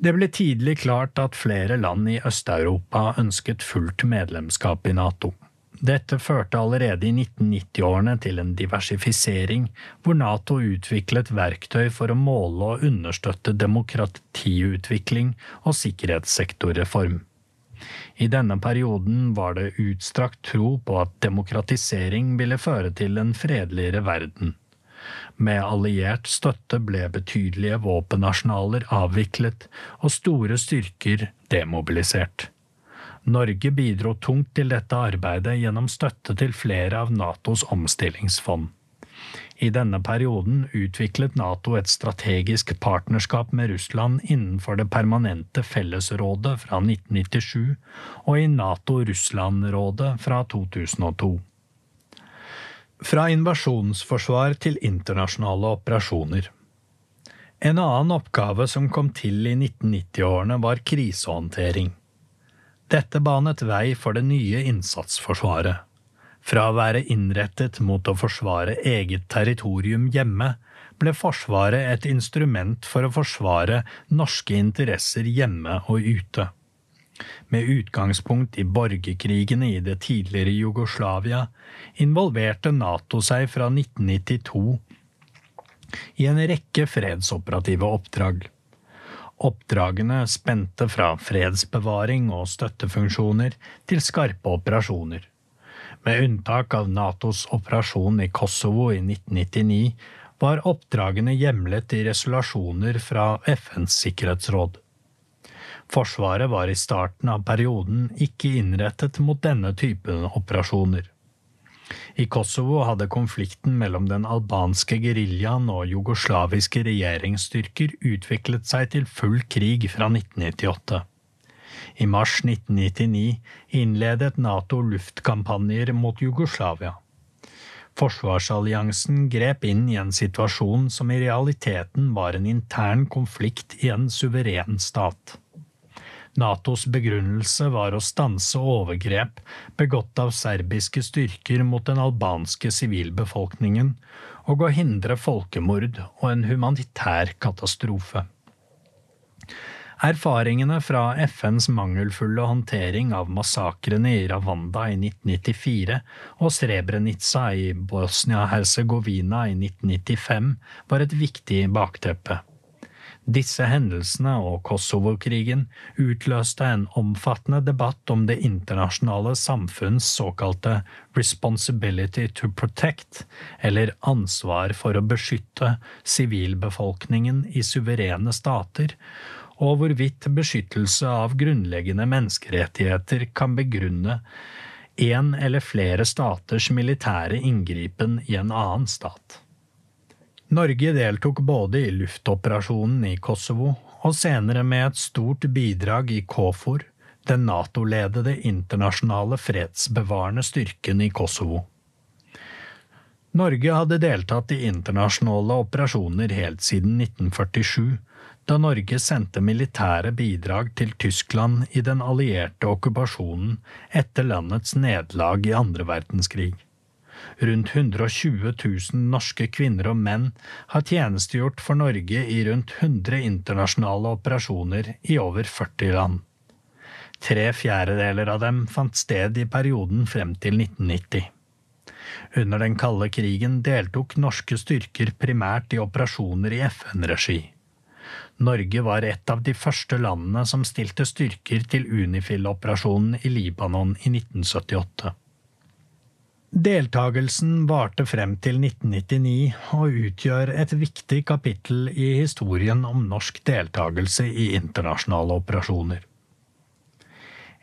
Det ble tidlig klart at flere land i Øst-Europa ønsket fullt medlemskap i Nato. Dette førte allerede i 1990-årene til en diversifisering, hvor Nato utviklet verktøy for å måle og understøtte demokratiutvikling og sikkerhetssektorreform. I denne perioden var det utstrakt tro på at demokratisering ville føre til en fredeligere verden. Med alliert støtte ble betydelige våpenarsenaler avviklet og store styrker demobilisert. Norge bidro tungt til dette arbeidet gjennom støtte til flere av Natos omstillingsfond. I denne perioden utviklet Nato et strategisk partnerskap med Russland innenfor det permanente fellesrådet fra 1997 og i Nato-Russland-rådet fra 2002. Fra invasjonsforsvar til internasjonale operasjoner. En annen oppgave som kom til i 1990-årene, var krisehåndtering. Dette banet vei for det nye innsatsforsvaret. Fra å være innrettet mot å forsvare eget territorium hjemme, ble Forsvaret et instrument for å forsvare norske interesser hjemme og ute. Med utgangspunkt i borgerkrigene i det tidligere Jugoslavia involverte Nato seg fra 1992 i en rekke fredsoperative oppdrag. Oppdragene spente fra fredsbevaring og støttefunksjoner til skarpe operasjoner. Med unntak av Natos operasjon i Kosovo i 1999 var oppdragene hjemlet i resolusjoner fra FNs sikkerhetsråd. Forsvaret var i starten av perioden ikke innrettet mot denne typen operasjoner. I Kosovo hadde konflikten mellom den albanske geriljaen og jugoslaviske regjeringsstyrker utviklet seg til full krig fra 1998. I mars 1999 innledet Nato luftkampanjer mot Jugoslavia. Forsvarsalliansen grep inn i en situasjon som i realiteten var en intern konflikt i en suveren stat. Natos begrunnelse var å stanse overgrep begått av serbiske styrker mot den albanske sivilbefolkningen, og å hindre folkemord og en humanitær katastrofe. Erfaringene fra FNs mangelfulle håndtering av massakrene i Ravanda i 1994 og Srebrenica i Bosnia-Hercegovina i 1995 var et viktig bakteppe. Disse hendelsene og Kosovo-krigen utløste en omfattende debatt om det internasjonale samfunns såkalte responsibility to protect, eller ansvar for å beskytte sivilbefolkningen i suverene stater, og hvorvidt beskyttelse av grunnleggende menneskerettigheter kan begrunne en eller flere staters militære inngripen i en annen stat. Norge deltok både i luftoperasjonen i Kosovo og senere med et stort bidrag i KFOR, den Nato-ledede internasjonale fredsbevarende styrken i Kosovo. Norge hadde deltatt i internasjonale operasjoner helt siden 1947, da Norge sendte militære bidrag til Tyskland i den allierte okkupasjonen etter landets nederlag i andre verdenskrig. Rundt 120 000 norske kvinner og menn har tjenestegjort for Norge i rundt 100 internasjonale operasjoner i over 40 land. Tre fjerdedeler av dem fant sted i perioden frem til 1990. Under den kalde krigen deltok norske styrker primært i operasjoner i FN-regi. Norge var et av de første landene som stilte styrker til Unifil-operasjonen i Libanon i 1978. Deltagelsen varte frem til 1999 og utgjør et viktig kapittel i historien om norsk deltakelse i internasjonale operasjoner.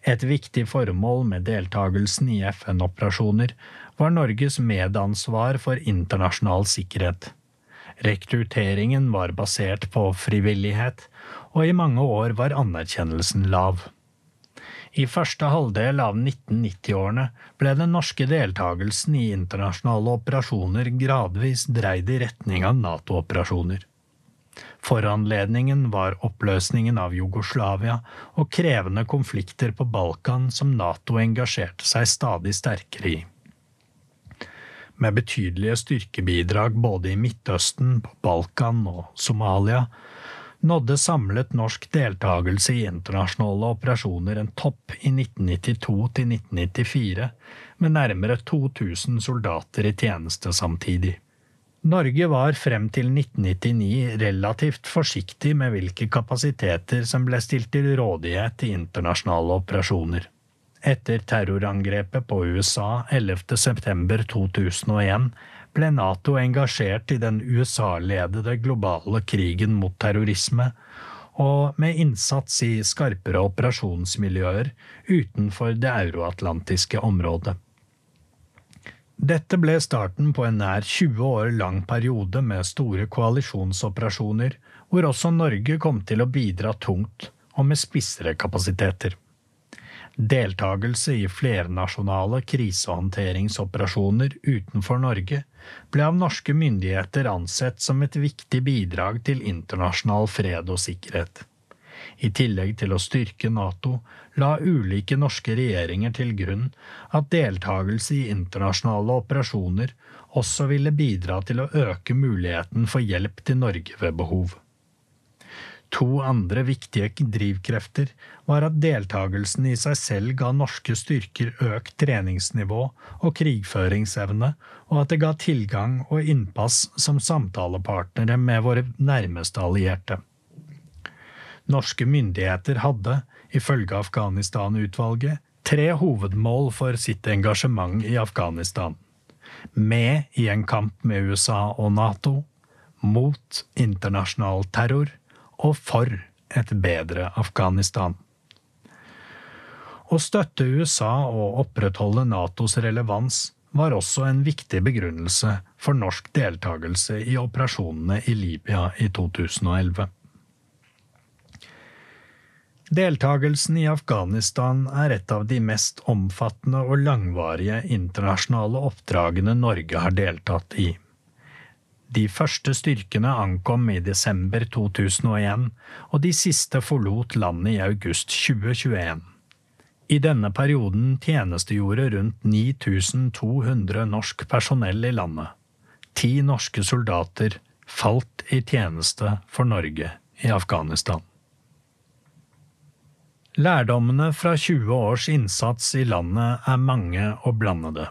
Et viktig formål med deltagelsen i FN-operasjoner var Norges medansvar for internasjonal sikkerhet. Rekrutteringen var basert på frivillighet, og i mange år var anerkjennelsen lav. I første halvdel av 1990-årene ble den norske deltakelsen i internasjonale operasjoner gradvis dreid i retning av NATO-operasjoner. Foranledningen var oppløsningen av Jugoslavia og krevende konflikter på Balkan som Nato engasjerte seg stadig sterkere i. Med betydelige styrkebidrag både i Midtøsten, på Balkan og Somalia nådde samlet norsk deltakelse i internasjonale operasjoner en topp i 1992 1994, med nærmere 2000 soldater i tjeneste samtidig. Norge var frem til 1999 relativt forsiktig med hvilke kapasiteter som ble stilt til rådighet i internasjonale operasjoner. Etter terrorangrepet på USA 11.9.2001 ble Nato engasjert i den USA-ledede globale krigen mot terrorisme, og med innsats i skarpere operasjonsmiljøer utenfor det euroatlantiske området. Dette ble starten på en nær 20 år lang periode med store koalisjonsoperasjoner, hvor også Norge kom til å bidra tungt og med spissere kapasiteter. Deltakelse i flernasjonale krisehåndteringsoperasjoner utenfor Norge ble av norske myndigheter ansett som et viktig bidrag til internasjonal fred og sikkerhet. I tillegg til å styrke Nato la ulike norske regjeringer til grunn at deltakelse i internasjonale operasjoner også ville bidra til å øke muligheten for hjelp til Norge ved behov. To andre viktige drivkrefter var at deltakelsen i seg selv ga norske styrker økt treningsnivå og krigføringsevne, og at det ga tilgang og innpass som samtalepartnere med våre nærmeste allierte. Norske myndigheter hadde, ifølge Afghanistan-utvalget, tre hovedmål for sitt engasjement i Afghanistan. Med i en kamp med USA og Nato, mot internasjonal terror og for et bedre Afghanistan. Å støtte USA og opprettholde Natos relevans var også en viktig begrunnelse for norsk deltakelse i operasjonene i Libya i 2011. Deltagelsen i Afghanistan er et av de mest omfattende og langvarige internasjonale oppdragene Norge har deltatt i. De første styrkene ankom i desember 2001, og de siste forlot landet i august 2021. I denne perioden tjenestegjorde rundt 9200 norsk personell i landet. Ti norske soldater falt i tjeneste for Norge i Afghanistan. Lærdommene fra 20 års innsats i landet er mange og blandede.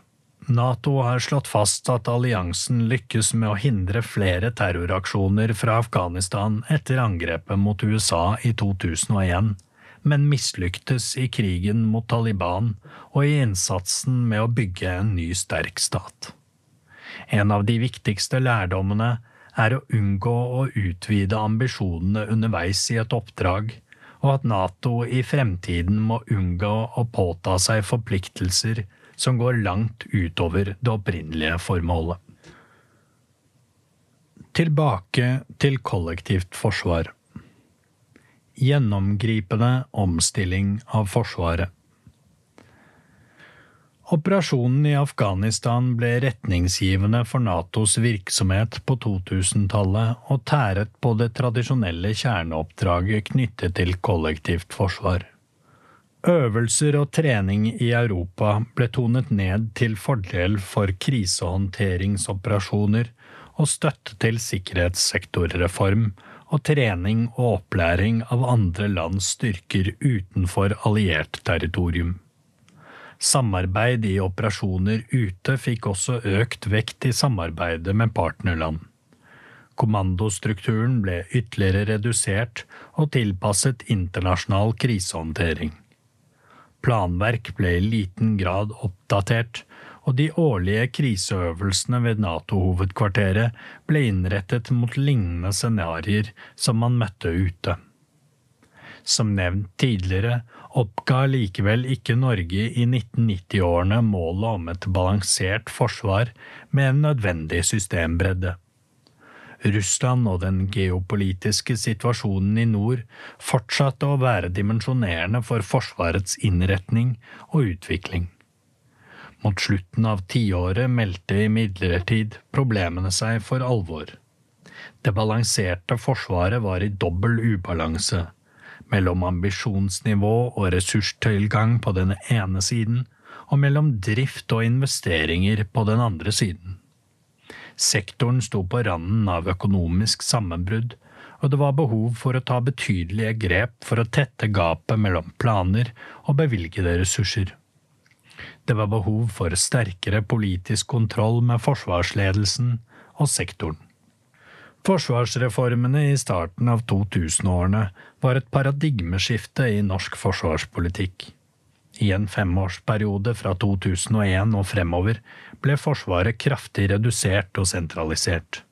Nato har slått fast at alliansen lykkes med å hindre flere terroraksjoner fra Afghanistan etter angrepet mot USA i 2001, men mislyktes i krigen mot Taliban og i innsatsen med å bygge en ny, sterk stat. En av de viktigste lærdommene er å unngå å utvide ambisjonene underveis i et oppdrag og at Nato i fremtiden må unngå å påta seg forpliktelser som går langt utover det opprinnelige formålet. Tilbake til kollektivt forsvar. Gjennomgripende omstilling av Forsvaret. Operasjonen i Afghanistan ble retningsgivende for Natos virksomhet på 2000-tallet og tæret på det tradisjonelle kjerneoppdraget knyttet til kollektivt forsvar. Øvelser og trening i Europa ble tonet ned til fordel for krisehåndteringsoperasjoner og støtte til sikkerhetssektorreform og trening og opplæring av andre lands styrker utenfor alliert territorium. Samarbeid i operasjoner ute fikk også økt vekt i samarbeidet med partnerland. Kommandostrukturen ble ytterligere redusert og tilpasset internasjonal krisehåndtering. Planverk ble i liten grad oppdatert, og de årlige kriseøvelsene ved Nato-hovedkvarteret ble innrettet mot lignende scenarioer som man møtte ute. Som nevnt tidligere oppga likevel ikke Norge i 1990-årene målet om et balansert forsvar med en nødvendig systembredde. Russland og den geopolitiske situasjonen i nord fortsatte å være dimensjonerende for Forsvarets innretning og utvikling. Mot slutten av tiåret meldte imidlertid problemene seg for alvor. Det balanserte forsvaret var i dobbel ubalanse, mellom ambisjonsnivå og ressurstilgang på den ene siden, og mellom drift og investeringer på den andre siden. Sektoren sto på randen av økonomisk sammenbrudd, og det var behov for å ta betydelige grep for å tette gapet mellom planer og bevilgede ressurser. Det var behov for sterkere politisk kontroll med forsvarsledelsen og sektoren. Forsvarsreformene i starten av 2000-årene var et paradigmeskifte i norsk forsvarspolitikk. I en femårsperiode fra 2001 og fremover ble Forsvaret kraftig redusert og sentralisert.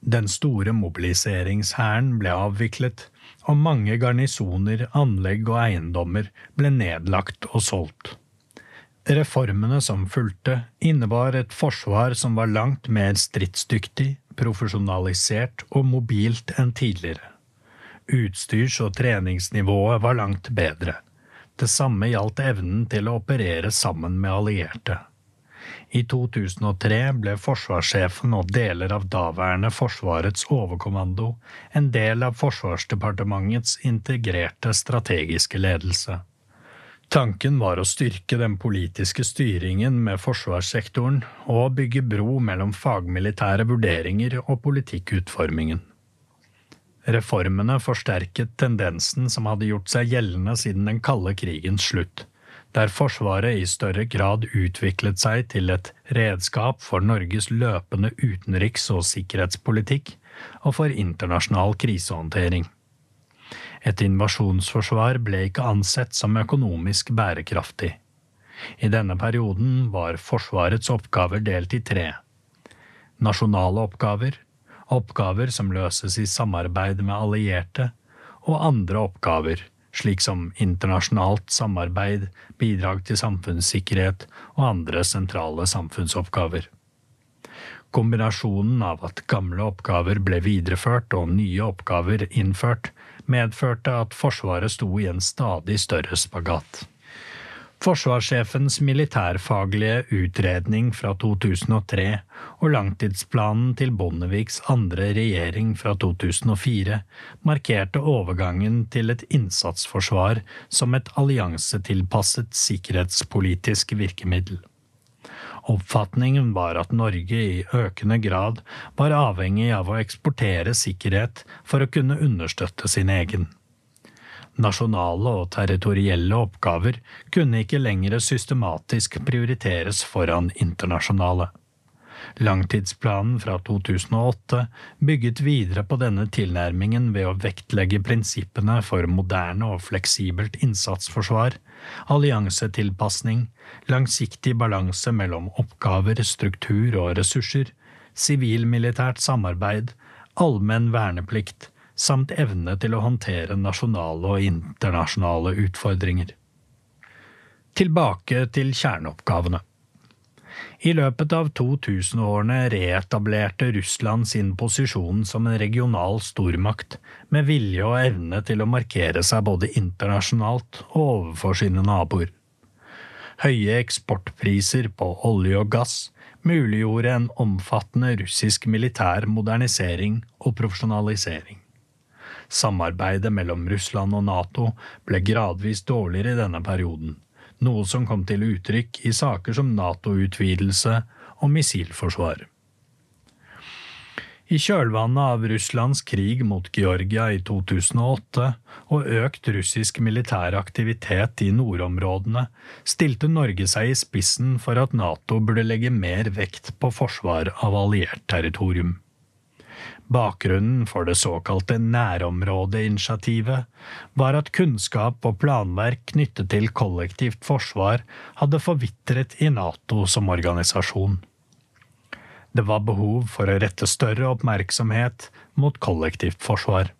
Den store mobiliseringshæren ble avviklet, og mange garnisoner, anlegg og eiendommer ble nedlagt og solgt. Reformene som fulgte, innebar et forsvar som var langt mer stridsdyktig, profesjonalisert og mobilt enn tidligere. Utstyrs- og treningsnivået var langt bedre. Det samme gjaldt evnen til å operere sammen med allierte. I 2003 ble forsvarssjefen og deler av daværende Forsvarets overkommando en del av Forsvarsdepartementets integrerte strategiske ledelse. Tanken var å styrke den politiske styringen med forsvarssektoren og bygge bro mellom fagmilitære vurderinger og politikkutformingen. Reformene forsterket tendensen som hadde gjort seg gjeldende siden den kalde krigens slutt, der Forsvaret i større grad utviklet seg til et redskap for Norges løpende utenriks- og sikkerhetspolitikk og for internasjonal krisehåndtering. Et invasjonsforsvar ble ikke ansett som økonomisk bærekraftig. I denne perioden var Forsvarets oppgaver delt i tre. Nasjonale oppgaver, oppgaver som løses i samarbeid med allierte, og andre oppgaver, slik som internasjonalt samarbeid, bidrag til samfunnssikkerhet og andre sentrale samfunnsoppgaver. Kombinasjonen av at gamle oppgaver ble videreført og nye oppgaver innført, medførte at Forsvaret sto i en stadig større spagat. Forsvarssjefens militærfaglige utredning fra 2003 og langtidsplanen til Bondeviks andre regjering fra 2004 markerte overgangen til et innsatsforsvar som et alliansetilpasset sikkerhetspolitisk virkemiddel. Oppfatningen var at Norge i økende grad var avhengig av å eksportere sikkerhet for å kunne understøtte sin egen. Nasjonale og territorielle oppgaver kunne ikke lenger systematisk prioriteres foran internasjonale. Langtidsplanen fra 2008 bygget videre på denne tilnærmingen ved å vektlegge prinsippene for moderne og fleksibelt innsatsforsvar, alliansetilpasning, langsiktig balanse mellom oppgaver, struktur og ressurser, sivil-militært samarbeid, allmenn verneplikt, samt evne til å håndtere nasjonale og internasjonale utfordringer. Tilbake til kjerneoppgavene. I løpet av 2000-årene reetablerte Russland sin posisjon som en regional stormakt, med vilje og evne til å markere seg både internasjonalt og overfor sine naboer. Høye eksportpriser på olje og gass muliggjorde en omfattende russisk militær modernisering og profesjonalisering. Samarbeidet mellom Russland og Nato ble gradvis dårligere i denne perioden, noe som kom til uttrykk i saker som Nato-utvidelse og missilforsvar. I kjølvannet av Russlands krig mot Georgia i 2008 og økt russisk militær aktivitet i nordområdene stilte Norge seg i spissen for at Nato burde legge mer vekt på forsvar av alliert territorium. Bakgrunnen for det såkalte nærområdeinitiativet var at kunnskap og planverk knyttet til kollektivt forsvar hadde forvitret i Nato som organisasjon. Det var behov for å rette større oppmerksomhet mot kollektivt forsvar.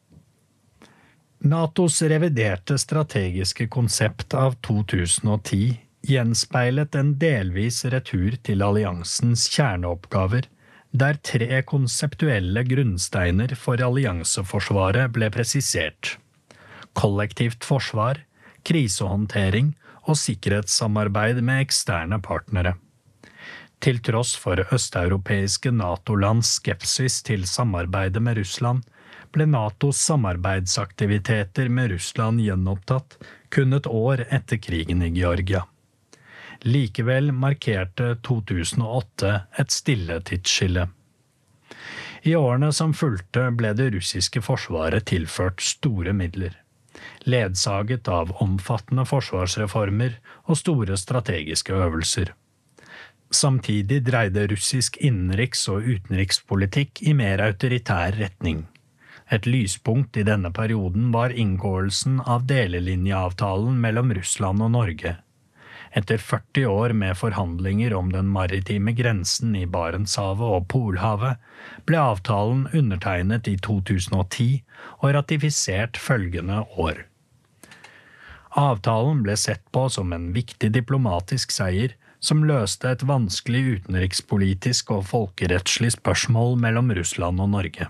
Natos reviderte strategiske konsept av 2010 gjenspeilet en delvis retur til alliansens kjerneoppgaver – der tre konseptuelle grunnsteiner for allianseforsvaret ble presisert kollektivt forsvar, krisehåndtering og sikkerhetssamarbeid med eksterne partnere. Til tross for østeuropeiske Nato-lands skepsis til samarbeidet med Russland, ble Natos samarbeidsaktiviteter med Russland gjenopptatt kun et år etter krigen i Georgia. Likevel markerte 2008 et stille tidsskille. I årene som fulgte ble det russiske forsvaret tilført store midler ledsaget av omfattende forsvarsreformer og store strategiske øvelser. Samtidig dreide russisk innenriks- og utenrikspolitikk i mer autoritær retning. Et lyspunkt i denne perioden var inngåelsen av delelinjeavtalen mellom Russland og Norge. Etter 40 år med forhandlinger om den maritime grensen i Barentshavet og Polhavet, ble avtalen undertegnet i 2010 og ratifisert følgende år. Avtalen ble sett på som en viktig diplomatisk seier som løste et vanskelig utenrikspolitisk og folkerettslig spørsmål mellom Russland og Norge.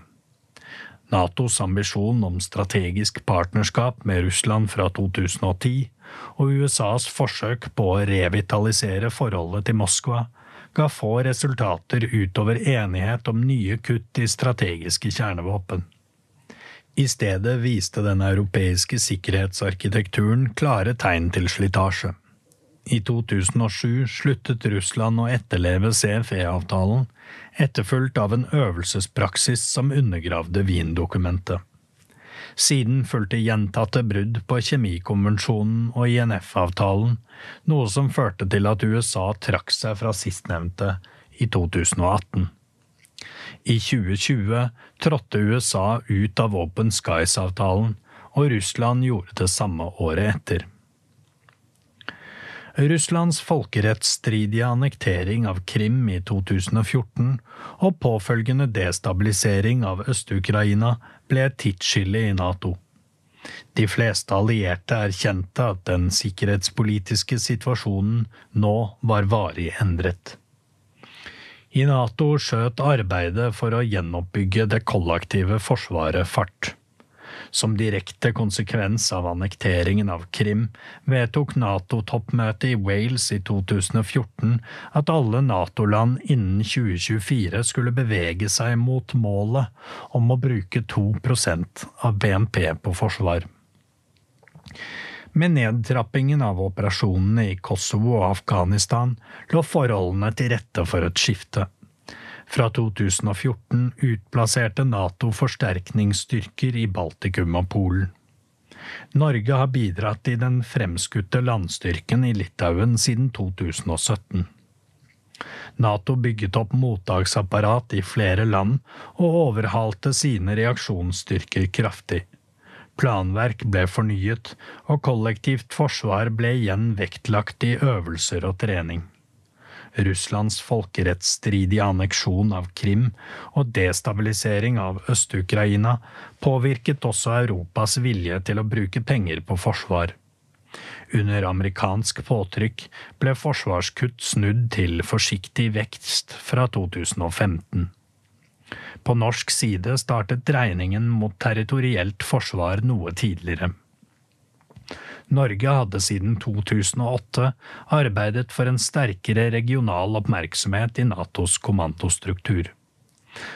Natos ambisjon om strategisk partnerskap med Russland fra 2010 og USAs forsøk på å revitalisere forholdet til Moskva ga få resultater utover enighet om nye kutt i strategiske kjernevåpen. I stedet viste den europeiske sikkerhetsarkitekturen klare tegn til slitasje. I 2007 sluttet Russland å etterleve CFE-avtalen, etterfulgt av en øvelsespraksis som undergravde Wien-dokumentet. Siden fulgte gjentatte brudd på Kjemikonvensjonen og INF-avtalen, noe som førte til at USA trakk seg fra sistnevnte i 2018. I 2020 trådte USA ut av Open Skies-avtalen, og Russland gjorde det samme året etter. Russlands folkerettsstridige annektering av Krim i 2014 og påfølgende destabilisering av Øst-Ukraina ble et tidsskille i Nato. De fleste allierte erkjente at den sikkerhetspolitiske situasjonen nå var varig endret. I Nato skjøt arbeidet for å gjenoppbygge det kollektive forsvaret fart. Som direkte konsekvens av annekteringen av Krim vedtok Nato-toppmøtet i Wales i 2014 at alle Nato-land innen 2024 skulle bevege seg mot målet om å bruke 2% av BNP på forsvar. Med nedtrappingen av operasjonene i Kosovo og Afghanistan lå forholdene til rette for et skifte. Fra 2014 utplasserte Nato forsterkningsstyrker i Baltikum og Polen. Norge har bidratt i den fremskutte landstyrken i Litauen siden 2017. Nato bygget opp mottaksapparat i flere land og overhalte sine reaksjonsstyrker kraftig. Planverk ble fornyet, og kollektivt forsvar ble igjen vektlagt i øvelser og trening. Russlands folkerettsstridige anneksjon av Krim og destabilisering av Øst-Ukraina påvirket også Europas vilje til å bruke penger på forsvar. Under amerikansk påtrykk ble forsvarskutt snudd til forsiktig vekst fra 2015. På norsk side startet dreiningen mot territorielt forsvar noe tidligere. Norge hadde siden 2008 arbeidet for en sterkere regional oppmerksomhet i Natos kommandostruktur.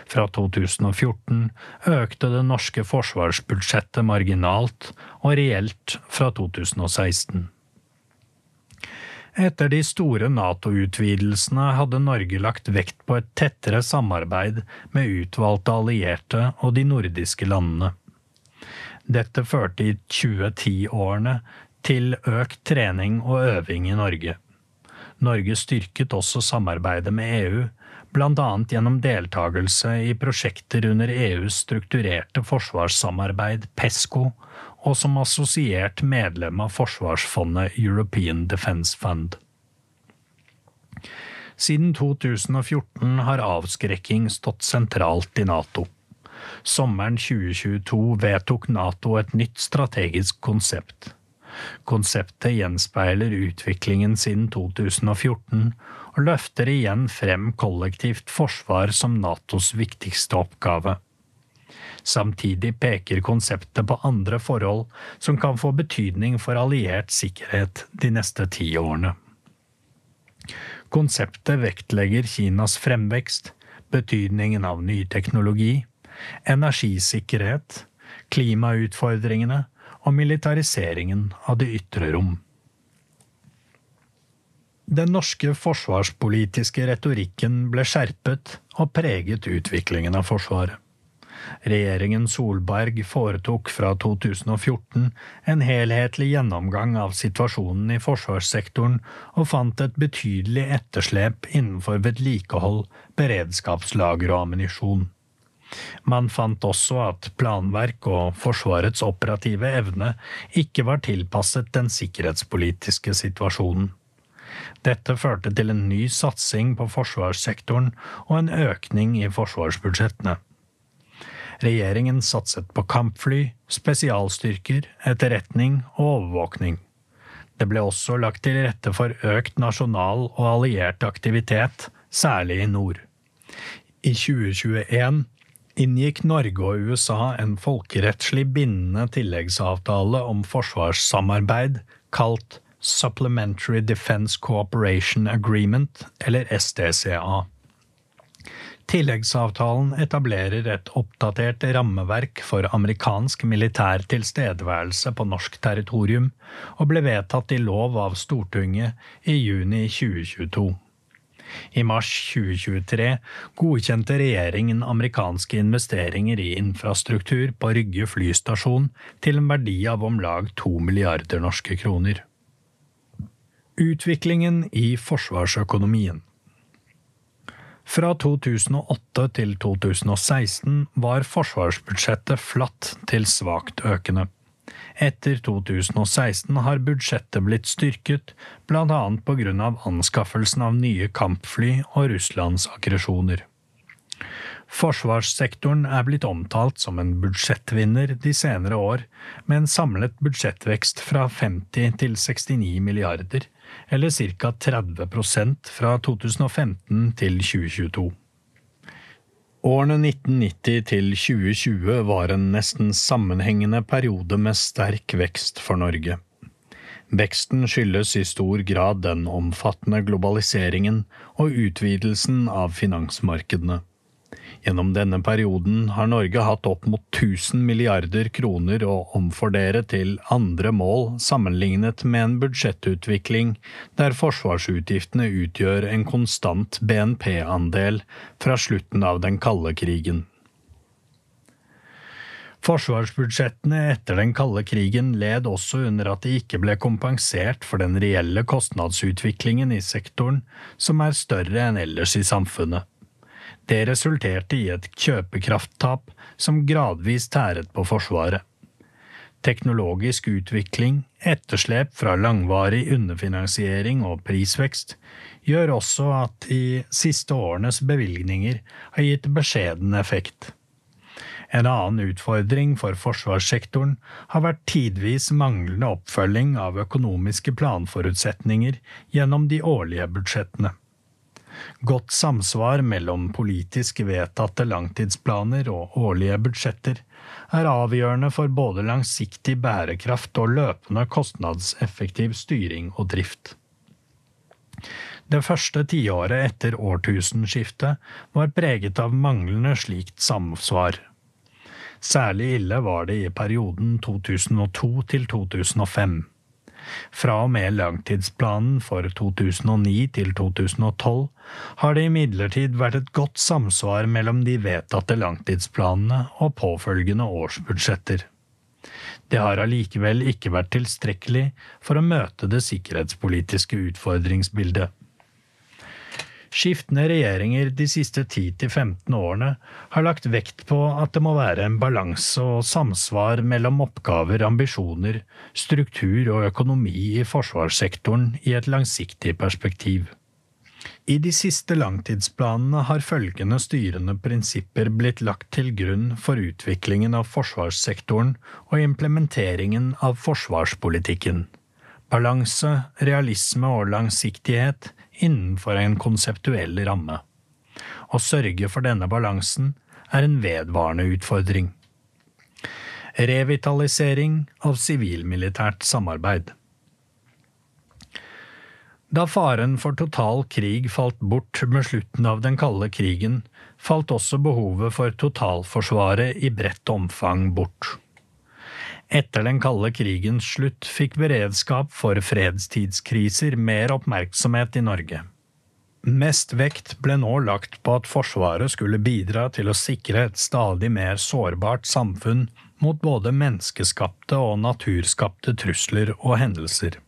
Fra 2014 økte det norske forsvarsbudsjettet marginalt og reelt fra 2016. Etter de store Nato-utvidelsene hadde Norge lagt vekt på et tettere samarbeid med utvalgte allierte og de nordiske landene. Dette førte i 2010-årene til økt trening og øving i Norge. Norge styrket også samarbeidet med EU, bl.a. gjennom deltakelse i prosjekter under EUs strukturerte forsvarssamarbeid PESCO og som assosiert medlem av forsvarsfondet European Defence Fund. Siden 2014 har avskrekking stått sentralt i Nato. Sommeren 2022 vedtok Nato et nytt strategisk konsept. Konseptet gjenspeiler utviklingen siden 2014 og løfter igjen frem kollektivt forsvar som Natos viktigste oppgave. Samtidig peker konseptet på andre forhold som kan få betydning for alliert sikkerhet de neste ti årene. Konseptet vektlegger Kinas fremvekst, betydningen av ny teknologi, energisikkerhet, klimautfordringene og militariseringen av det ytre rom. Den norske forsvarspolitiske retorikken ble skjerpet og preget utviklingen av Forsvaret. Regjeringen Solberg foretok fra 2014 en helhetlig gjennomgang av situasjonen i forsvarssektoren og fant et betydelig etterslep innenfor vedlikehold, beredskapslager og ammunisjon. Man fant også at planverk og Forsvarets operative evne ikke var tilpasset den sikkerhetspolitiske situasjonen. Dette førte til en ny satsing på forsvarssektoren og en økning i forsvarsbudsjettene. Regjeringen satset på kampfly, spesialstyrker, etterretning og overvåkning. Det ble også lagt til rette for økt nasjonal og alliert aktivitet, særlig i nord. I 2021 inngikk Norge og USA en folkerettslig bindende tilleggsavtale om forsvarssamarbeid kalt Supplementary Defense Cooperation Agreement, eller SDCA. Tilleggsavtalen etablerer et oppdatert rammeverk for amerikansk militær tilstedeværelse på norsk territorium, og ble vedtatt i lov av Stortinget i juni 2022. I mars 2023 godkjente regjeringen amerikanske investeringer i infrastruktur på Rygge flystasjon til en verdi av om lag to milliarder norske kroner. Utviklingen i forsvarsøkonomien fra 2008 til 2016 var forsvarsbudsjettet flatt til svakt økende. Etter 2016 har budsjettet blitt styrket, bl.a. av anskaffelsen av nye kampfly og Russlands aggresjoner. Forsvarssektoren er blitt omtalt som en budsjettvinner de senere år, med en samlet budsjettvekst fra 50 til 69 milliarder, eller ca. 30% fra 2015 til 2022. Årene 1990 til 2020 var en nesten sammenhengende periode med sterk vekst for Norge. Veksten skyldes i stor grad den omfattende globaliseringen og utvidelsen av finansmarkedene. Gjennom denne perioden har Norge hatt opp mot 1000 milliarder kroner å omfordere til andre mål sammenlignet med en budsjettutvikling der forsvarsutgiftene utgjør en konstant BNP-andel fra slutten av den kalde krigen. Forsvarsbudsjettene etter den kalde krigen led også under at de ikke ble kompensert for den reelle kostnadsutviklingen i sektoren, som er større enn ellers i samfunnet. Det resulterte i et kjøpekrafttap som gradvis tæret på Forsvaret. Teknologisk utvikling, etterslep fra langvarig underfinansiering og prisvekst gjør også at de siste årenes bevilgninger har gitt beskjeden effekt. En annen utfordring for forsvarssektoren har vært tidvis manglende oppfølging av økonomiske planforutsetninger gjennom de årlige budsjettene. Godt samsvar mellom politisk vedtatte langtidsplaner og årlige budsjetter er avgjørende for både langsiktig bærekraft og løpende kostnadseffektiv styring og drift. Det første tiåret etter årtusenskiftet var preget av manglende slikt samsvar. Særlig ille var det i perioden 2002 til 2005. Fra og med langtidsplanen for 2009 til 2012 har det imidlertid vært et godt samsvar mellom de vedtatte langtidsplanene og påfølgende årsbudsjetter. Det har allikevel ikke vært tilstrekkelig for å møte det sikkerhetspolitiske utfordringsbildet. Skiftende regjeringer de siste 10–15 årene har lagt vekt på at det må være en balanse og samsvar mellom oppgaver, ambisjoner, struktur og økonomi i forsvarssektoren i et langsiktig perspektiv. I de siste langtidsplanene har følgende styrende prinsipper blitt lagt til grunn for utviklingen av forsvarssektoren og implementeringen av forsvarspolitikken. balanse, realisme og langsiktighet innenfor en konseptuell ramme. Å sørge for denne balansen er en vedvarende utfordring. Revitalisering av sivilmilitært samarbeid. Da faren for total krig falt bort med slutten av den kalde krigen, falt også behovet for totalforsvaret i bredt omfang bort. Etter den kalde krigens slutt fikk beredskap for fredstidskriser mer oppmerksomhet i Norge. Mest vekt ble nå lagt på at Forsvaret skulle bidra til å sikre et stadig mer sårbart samfunn mot både menneskeskapte og naturskapte trusler og hendelser.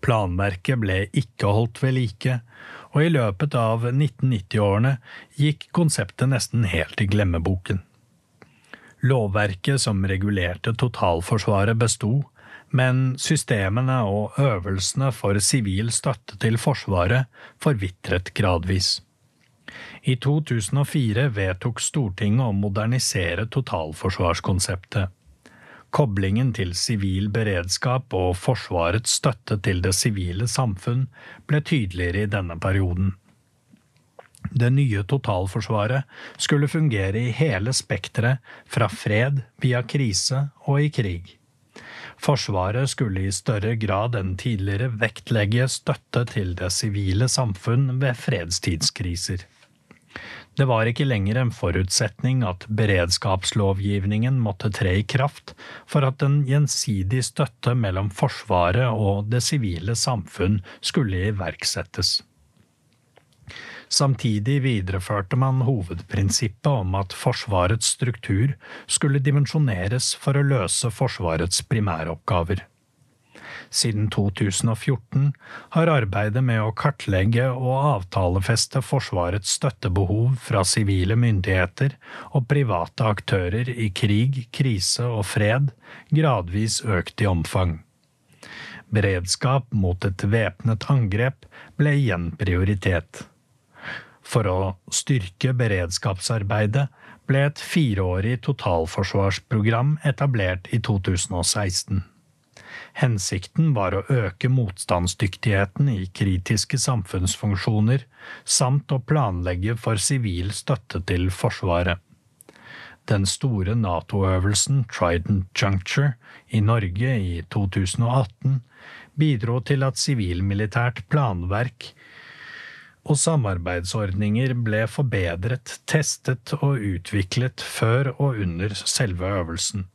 Planverket ble ikke holdt ved like, og i løpet av 1990-årene gikk konseptet nesten helt i glemmeboken. Lovverket som regulerte totalforsvaret besto, men systemene og øvelsene for sivil støtte til Forsvaret forvitret gradvis. I 2004 vedtok Stortinget å modernisere totalforsvarskonseptet. Koblingen til sivil beredskap og Forsvarets støtte til det sivile samfunn ble tydeligere i denne perioden. Det nye totalforsvaret skulle fungere i hele spekteret, fra fred via krise og i krig. Forsvaret skulle i større grad enn tidligere vektlegge støtte til det sivile samfunn ved fredstidskriser. Det var ikke lenger en forutsetning at beredskapslovgivningen måtte tre i kraft for at en gjensidig støtte mellom Forsvaret og det sivile samfunn skulle iverksettes. Samtidig videreførte man hovedprinsippet om at Forsvarets struktur skulle dimensjoneres for å løse Forsvarets primæroppgaver. Siden 2014 har arbeidet med å kartlegge og avtalefeste Forsvarets støttebehov fra sivile myndigheter og private aktører i krig, krise og fred gradvis økt i omfang. Beredskap mot et væpnet angrep ble igjen prioritet. For å styrke beredskapsarbeidet ble et fireårig totalforsvarsprogram etablert i 2016. Hensikten var å øke motstandsdyktigheten i kritiske samfunnsfunksjoner, samt å planlegge for sivil støtte til Forsvaret. Den store NATO-øvelsen Trident Juncture i Norge i 2018 bidro til at sivilmilitært planverk og samarbeidsordninger ble forbedret, testet og utviklet før og under selve øvelsen.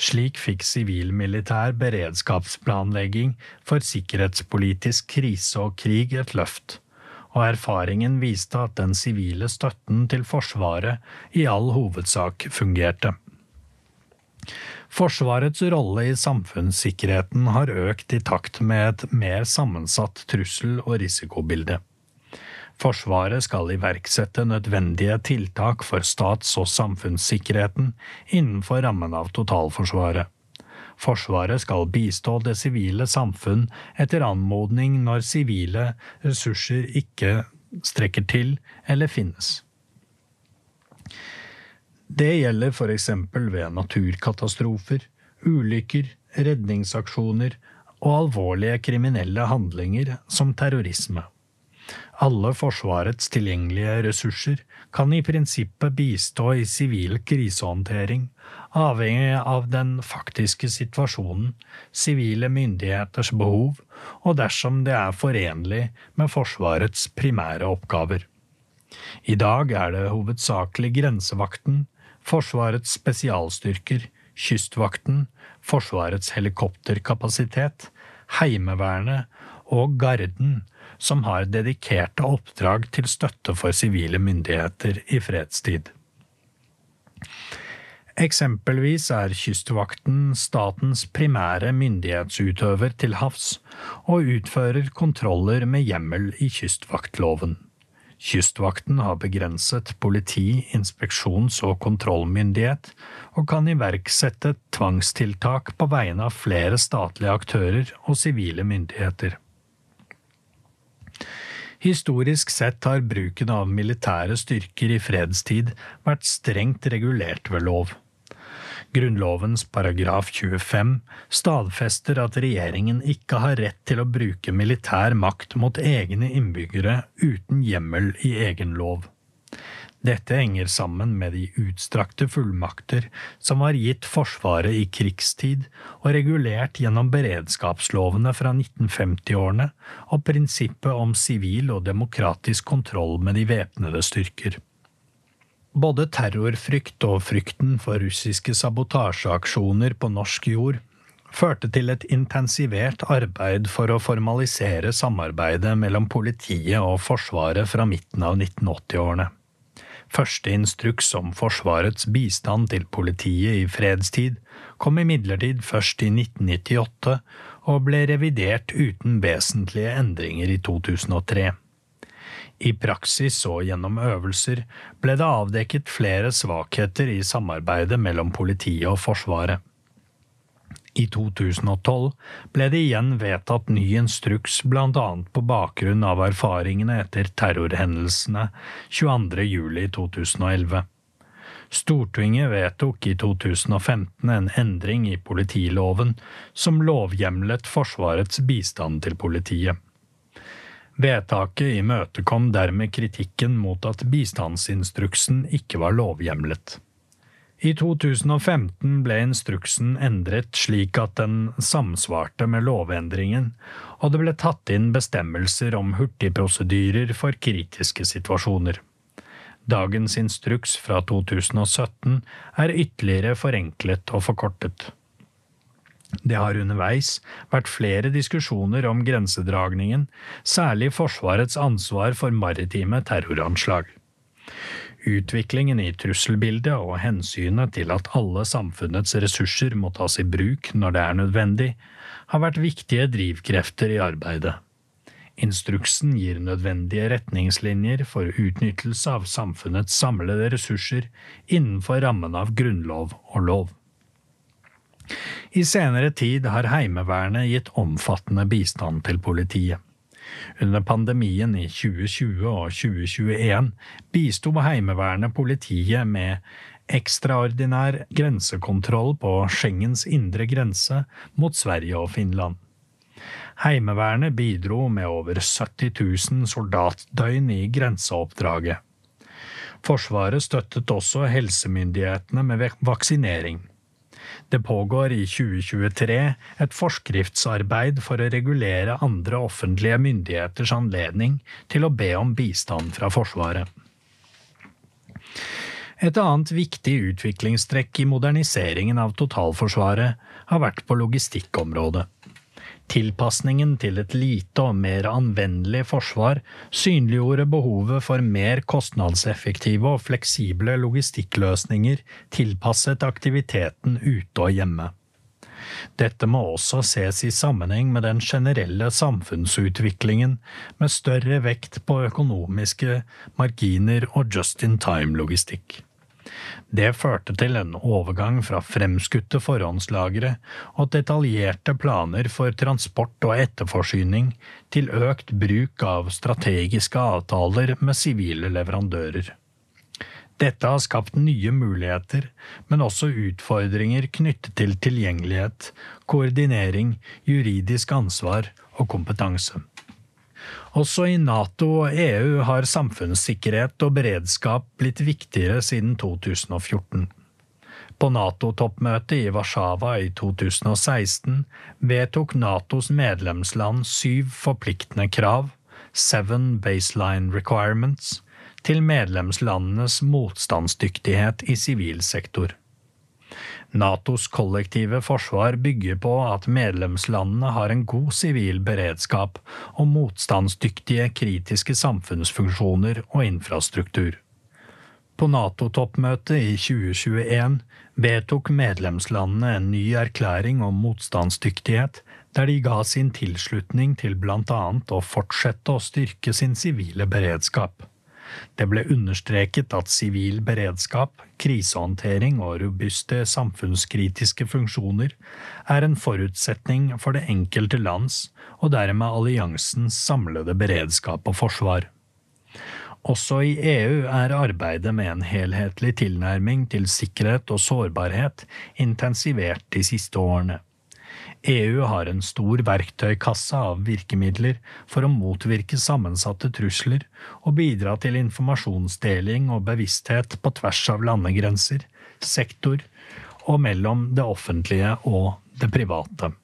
Slik fikk sivil-militær beredskapsplanlegging for sikkerhetspolitisk krise og krig et løft, og erfaringen viste at den sivile støtten til Forsvaret i all hovedsak fungerte. Forsvarets rolle i samfunnssikkerheten har økt i takt med et mer sammensatt trussel- og risikobilde. Forsvaret skal iverksette nødvendige tiltak for stats- og samfunnssikkerheten innenfor rammen av totalforsvaret. Forsvaret skal bistå det sivile samfunn etter anmodning når sivile ressurser ikke strekker til eller finnes. Det gjelder for eksempel ved naturkatastrofer, ulykker, redningsaksjoner og alvorlige kriminelle handlinger som terrorisme. Alle Forsvarets tilgjengelige ressurser kan i prinsippet bistå i sivil krisehåndtering, avhengig av den faktiske situasjonen, sivile myndigheters behov og dersom det er forenlig med Forsvarets primære oppgaver. I dag er det hovedsakelig grensevakten, Forsvarets spesialstyrker, Kystvakten, Forsvarets helikopterkapasitet, Heimevernet og Garden som har dedikerte oppdrag til støtte for sivile myndigheter i fredstid. Eksempelvis er Kystvakten statens primære myndighetsutøver til havs, og utfører kontroller med hjemmel i kystvaktloven. Kystvakten har begrenset politi-, inspeksjons- og kontrollmyndighet, og kan iverksette tvangstiltak på vegne av flere statlige aktører og sivile myndigheter. Historisk sett har bruken av militære styrker i fredstid vært strengt regulert ved lov. Grunnlovens paragraf 25 stadfester at regjeringen ikke har rett til å bruke militær makt mot egne innbyggere uten hjemmel i egen lov. Dette henger sammen med de utstrakte fullmakter som var gitt Forsvaret i krigstid og regulert gjennom beredskapslovene fra 1950-årene og prinsippet om sivil og demokratisk kontroll med de væpnede styrker. Både terrorfrykt og frykten for russiske sabotasjeaksjoner på norsk jord førte til et intensivert arbeid for å formalisere samarbeidet mellom politiet og Forsvaret fra midten av 1980-årene. Første instruks om Forsvarets bistand til politiet i fredstid kom imidlertid først i 1998 og ble revidert uten vesentlige endringer i 2003. I praksis og gjennom øvelser ble det avdekket flere svakheter i samarbeidet mellom politiet og Forsvaret. I 2012 ble det igjen vedtatt ny instruks bl.a. på bakgrunn av erfaringene etter terrorhendelsene 22.07.2011. Stortinget vedtok i 2015 en endring i politiloven som lovhjemlet Forsvarets bistand til politiet. Vedtaket imøtekom dermed kritikken mot at bistandsinstruksen ikke var lovhjemlet. I 2015 ble instruksen endret slik at den samsvarte med lovendringen, og det ble tatt inn bestemmelser om hurtigprosedyrer for kritiske situasjoner. Dagens instruks fra 2017 er ytterligere forenklet og forkortet. Det har underveis vært flere diskusjoner om grensedragningen, særlig Forsvarets ansvar for maritime terroranslag. Utviklingen i trusselbildet og hensynet til at alle samfunnets ressurser må tas i bruk når det er nødvendig, har vært viktige drivkrefter i arbeidet. Instruksen gir nødvendige retningslinjer for utnyttelse av samfunnets samlede ressurser innenfor rammen av grunnlov og lov. I senere tid har Heimevernet gitt omfattende bistand til politiet. Under pandemien i 2020 og 2021 bisto Heimevernet politiet med ekstraordinær grensekontroll på Schengens indre grense mot Sverige og Finland. Heimevernet bidro med over 70 000 soldatdøgn i grenseoppdraget. Forsvaret støttet også helsemyndighetene med vaksinering. Det pågår i 2023 et forskriftsarbeid for å regulere andre offentlige myndigheters anledning til å be om bistand fra Forsvaret. Et annet viktig utviklingstrekk i moderniseringen av totalforsvaret har vært på logistikkområdet. Tilpasningen til et lite og mer anvendelig forsvar synliggjorde behovet for mer kostnadseffektive og fleksible logistikkløsninger tilpasset aktiviteten ute og hjemme. Dette må også ses i sammenheng med den generelle samfunnsutviklingen, med større vekt på økonomiske marginer og just in time-logistikk. Det førte til en overgang fra fremskutte forhåndslagre og detaljerte planer for transport og etterforsyning til økt bruk av strategiske avtaler med sivile leverandører. Dette har skapt nye muligheter, men også utfordringer knyttet til tilgjengelighet, koordinering, juridisk ansvar og kompetanse. Også i Nato og EU har samfunnssikkerhet og beredskap blitt viktigere siden 2014. På Nato-toppmøtet i Warszawa i 2016 vedtok Natos medlemsland syv forpliktende krav, seven baseline requirements, til medlemslandenes motstandsdyktighet i sivil sektor. Natos kollektive forsvar bygger på at medlemslandene har en god sivil beredskap og motstandsdyktige kritiske samfunnsfunksjoner og infrastruktur. På Nato-toppmøtet i 2021 vedtok medlemslandene en ny erklæring om motstandsdyktighet, der de ga sin tilslutning til blant annet å fortsette å styrke sin sivile beredskap. Det ble understreket at sivil beredskap, krisehåndtering og robuste samfunnskritiske funksjoner er en forutsetning for det enkelte lands og dermed alliansens samlede beredskap og forsvar. Også i EU er arbeidet med en helhetlig tilnærming til sikkerhet og sårbarhet intensivert de siste årene. EU har en stor verktøykasse av virkemidler for å motvirke sammensatte trusler og bidra til informasjonsdeling og bevissthet på tvers av landegrenser, sektor og mellom det offentlige og det private.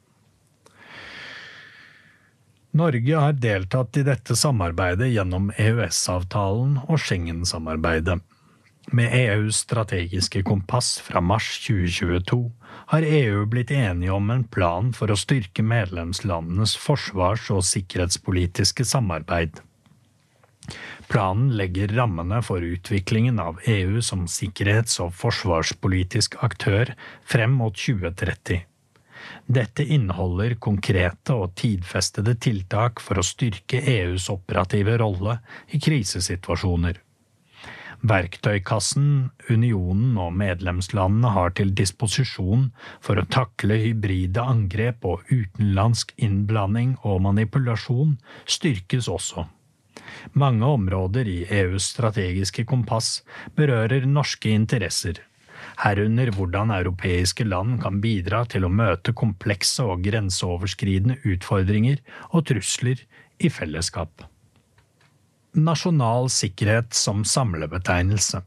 Norge har deltatt i dette samarbeidet gjennom EØS-avtalen og Schengen-samarbeidet. Med EUs strategiske kompass fra mars 2022 har EU blitt enige om en plan for å styrke medlemslandenes forsvars- og sikkerhetspolitiske samarbeid. Planen legger rammene for utviklingen av EU som sikkerhets- og forsvarspolitisk aktør frem mot 2030. Dette inneholder konkrete og tidfestede tiltak for å styrke EUs operative rolle i krisesituasjoner. Verktøykassen unionen og medlemslandene har til disposisjon for å takle hybride angrep og utenlandsk innblanding og manipulasjon, styrkes også. Mange områder i EUs strategiske kompass berører norske interesser, herunder hvordan europeiske land kan bidra til å møte komplekse og grenseoverskridende utfordringer og trusler i fellesskap. Nasjonal sikkerhet som samlebetegnelse.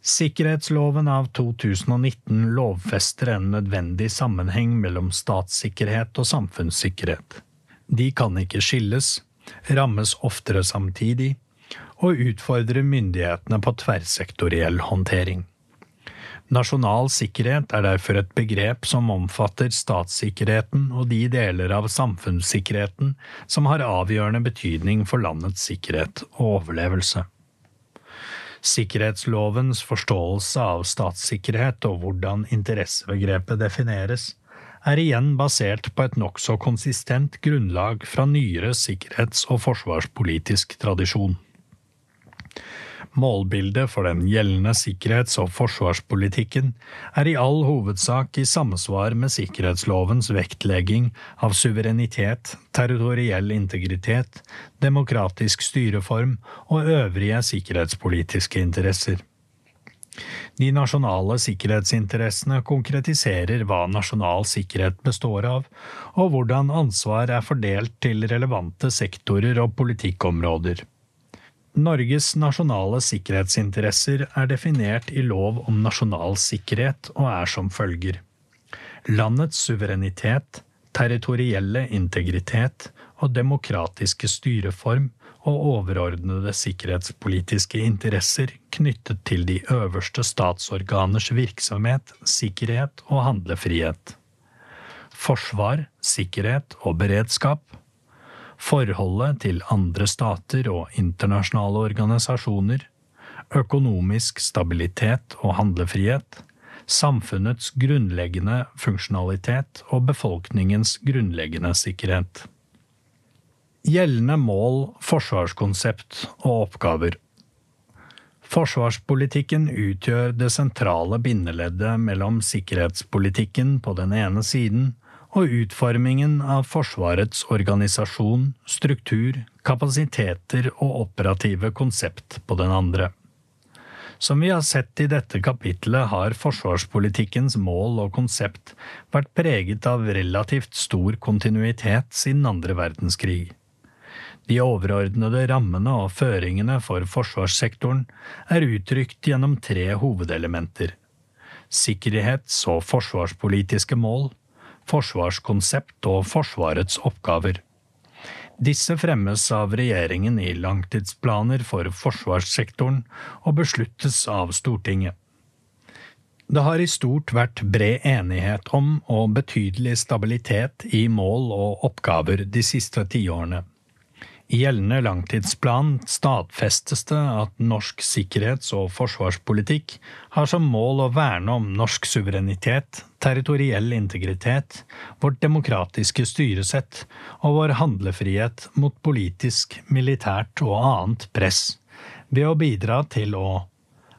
Sikkerhetsloven av 2019 lovfester en nødvendig sammenheng mellom statssikkerhet og samfunnssikkerhet. De kan ikke skilles, rammes oftere samtidig, og utfordrer myndighetene på tverrsektoriell håndtering. Nasjonal sikkerhet er derfor et begrep som omfatter statssikkerheten og de deler av samfunnssikkerheten som har avgjørende betydning for landets sikkerhet og overlevelse. Sikkerhetslovens forståelse av statssikkerhet og hvordan interessebegrepet defineres, er igjen basert på et nokså konsistent grunnlag fra nyere sikkerhets- og forsvarspolitisk tradisjon. Målbildet for den gjeldende sikkerhets- og forsvarspolitikken er i all hovedsak i samsvar med sikkerhetslovens vektlegging av suverenitet, territoriell integritet, demokratisk styreform og øvrige sikkerhetspolitiske interesser. De nasjonale sikkerhetsinteressene konkretiserer hva nasjonal sikkerhet består av, og hvordan ansvar er fordelt til relevante sektorer og politikkområder. Norges nasjonale sikkerhetsinteresser er definert i lov om nasjonal sikkerhet og er som følger. Landets suverenitet, territorielle integritet og demokratiske styreform og overordnede sikkerhetspolitiske interesser knyttet til de øverste statsorganers virksomhet, sikkerhet og handlefrihet. Forsvar, sikkerhet og beredskap forholdet til andre stater og internasjonale organisasjoner, økonomisk stabilitet og handlefrihet, samfunnets grunnleggende funksjonalitet og befolkningens grunnleggende sikkerhet. Gjeldende mål, forsvarskonsept og oppgaver Forsvarspolitikken utgjør det sentrale bindeleddet mellom sikkerhetspolitikken på den ene siden og utformingen av Forsvarets organisasjon, struktur, kapasiteter og operative konsept på den andre. Som vi har sett i dette kapitlet, har forsvarspolitikkens mål og konsept vært preget av relativt stor kontinuitet siden andre verdenskrig. De overordnede rammene og føringene for forsvarssektoren er uttrykt gjennom tre hovedelementer – sikkerhets- og forsvarspolitiske mål, forsvarskonsept og Forsvarets oppgaver. Disse fremmes av regjeringen i langtidsplaner for forsvarssektoren og besluttes av Stortinget. Det har i stort vært bred enighet om og betydelig stabilitet i mål og oppgaver de siste tiårene. I gjeldende langtidsplan stadfestes det at norsk sikkerhets- og forsvarspolitikk har som mål å verne om norsk suverenitet, territoriell integritet, vårt demokratiske styresett og vår handlefrihet mot politisk, militært og annet press, ved å bidra til å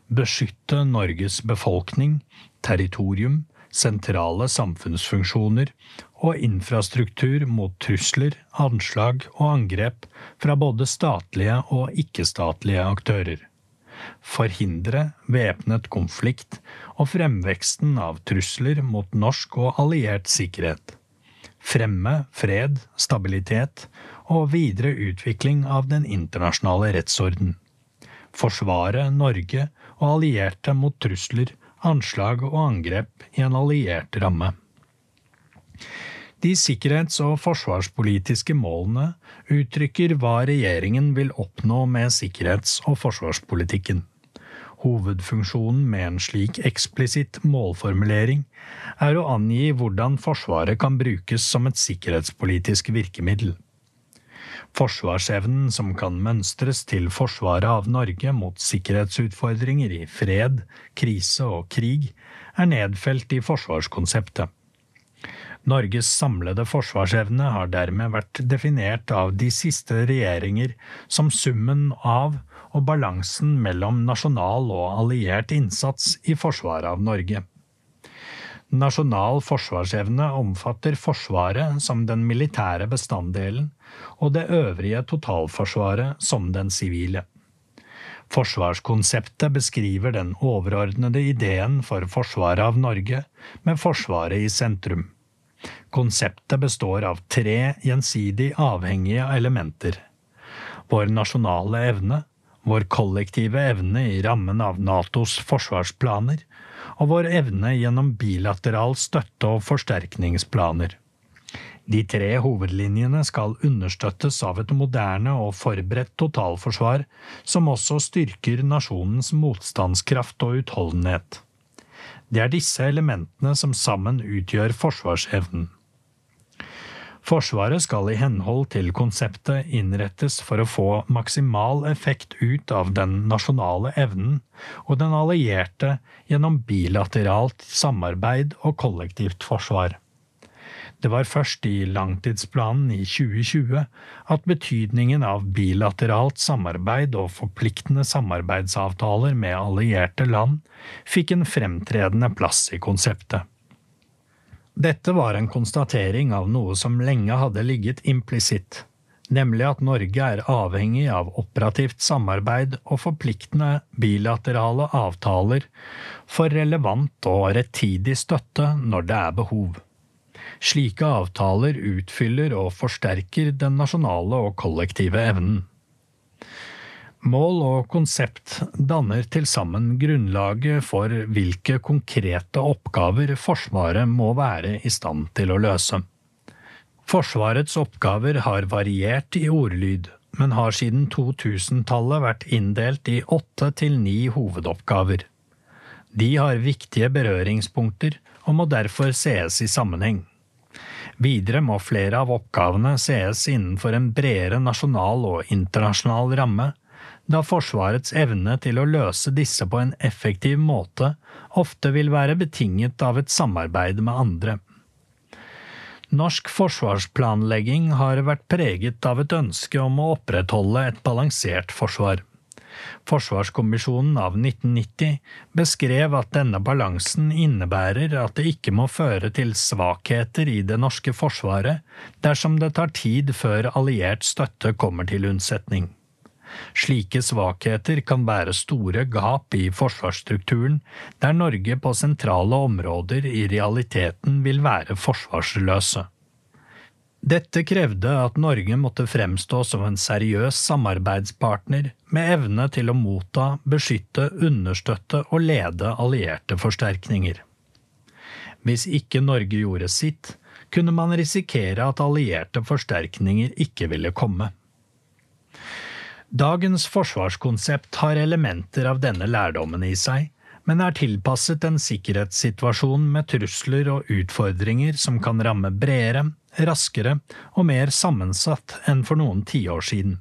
beskytte Norges befolkning, territorium, sentrale samfunnsfunksjoner og infrastruktur mot trusler, anslag og angrep fra både statlige og ikke-statlige aktører. Forhindre væpnet konflikt og fremveksten av trusler mot norsk og alliert sikkerhet. Fremme fred, stabilitet og videre utvikling av den internasjonale rettsorden. Forsvare Norge og allierte mot trusler, anslag og angrep i en alliert ramme. De sikkerhets- og forsvarspolitiske målene uttrykker hva regjeringen vil oppnå med sikkerhets- og forsvarspolitikken. Hovedfunksjonen med en slik eksplisitt målformulering er å angi hvordan Forsvaret kan brukes som et sikkerhetspolitisk virkemiddel. Forsvarsevnen som kan mønstres til forsvaret av Norge mot sikkerhetsutfordringer i fred, krise og krig, er nedfelt i forsvarskonseptet. Norges samlede forsvarsevne har dermed vært definert av de siste regjeringer som summen av og balansen mellom nasjonal og alliert innsats i forsvaret av Norge. Nasjonal forsvarsevne omfatter Forsvaret som den militære bestanddelen og det øvrige totalforsvaret som den sivile. Forsvarskonseptet beskriver den overordnede ideen for forsvaret av Norge, med Forsvaret i sentrum. Konseptet består av tre gjensidig avhengige elementer. Vår nasjonale evne, vår kollektive evne i rammen av Natos forsvarsplaner, og vår evne gjennom bilateral støtte og forsterkningsplaner. De tre hovedlinjene skal understøttes av et moderne og forberedt totalforsvar som også styrker nasjonens motstandskraft og utholdenhet. Det er disse elementene som sammen utgjør forsvarsevnen. Forsvaret skal i henhold til konseptet innrettes for å få maksimal effekt ut av den nasjonale evnen og den allierte gjennom bilateralt samarbeid og kollektivt forsvar. Det var først i langtidsplanen i 2020 at betydningen av bilateralt samarbeid og forpliktende samarbeidsavtaler med allierte land fikk en fremtredende plass i konseptet. Dette var en konstatering av noe som lenge hadde ligget implisitt, nemlig at Norge er avhengig av operativt samarbeid og forpliktende bilaterale avtaler for relevant og rettidig støtte når det er behov. Slike avtaler utfyller og forsterker den nasjonale og kollektive evnen. Mål og konsept danner til sammen grunnlaget for hvilke konkrete oppgaver Forsvaret må være i stand til å løse. Forsvarets oppgaver har variert i ordlyd, men har siden 2000-tallet vært inndelt i åtte til ni hovedoppgaver. De har viktige berøringspunkter og må derfor sees i sammenheng. Videre må flere av oppgavene sees innenfor en bredere nasjonal og internasjonal ramme, da Forsvarets evne til å løse disse på en effektiv måte ofte vil være betinget av et samarbeid med andre. Norsk forsvarsplanlegging har vært preget av et ønske om å opprettholde et balansert forsvar. Forsvarskommisjonen av 1990 beskrev at denne balansen innebærer at det ikke må føre til svakheter i det norske forsvaret dersom det tar tid før alliert støtte kommer til unnsetning. Slike svakheter kan være store gap i forsvarsstrukturen, der Norge på sentrale områder i realiteten vil være forsvarsløse. Dette krevde at Norge måtte fremstå som en seriøs samarbeidspartner med evne til å motta, beskytte, understøtte og lede allierte forsterkninger. Hvis ikke Norge gjorde sitt, kunne man risikere at allierte forsterkninger ikke ville komme. Dagens forsvarskonsept har elementer av denne lærdommen i seg, men er tilpasset en sikkerhetssituasjon med trusler og utfordringer som kan ramme bredere, raskere og mer sammensatt enn for noen tiår siden.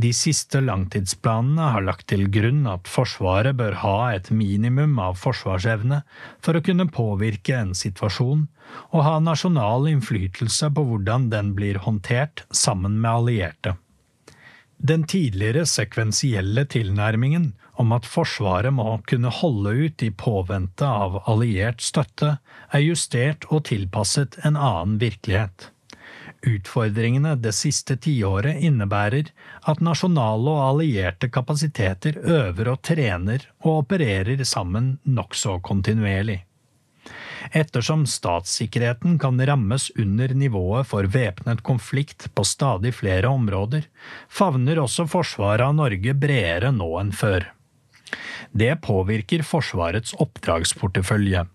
De siste langtidsplanene har lagt til grunn at Forsvaret bør ha et minimum av forsvarsevne for å kunne påvirke en situasjon og ha nasjonal innflytelse på hvordan den blir håndtert sammen med allierte. Den tidligere sekvensielle tilnærmingen om at Forsvaret må kunne holde ut i påvente av alliert støtte, er justert og tilpasset en annen virkelighet. Utfordringene det siste tiåret innebærer at nasjonale og allierte kapasiteter øver og trener og opererer sammen nokså kontinuerlig. Ettersom statssikkerheten kan rammes under nivået for væpnet konflikt på stadig flere områder, favner også forsvaret av Norge bredere nå enn før. Det påvirker Forsvarets oppdragsportefølje.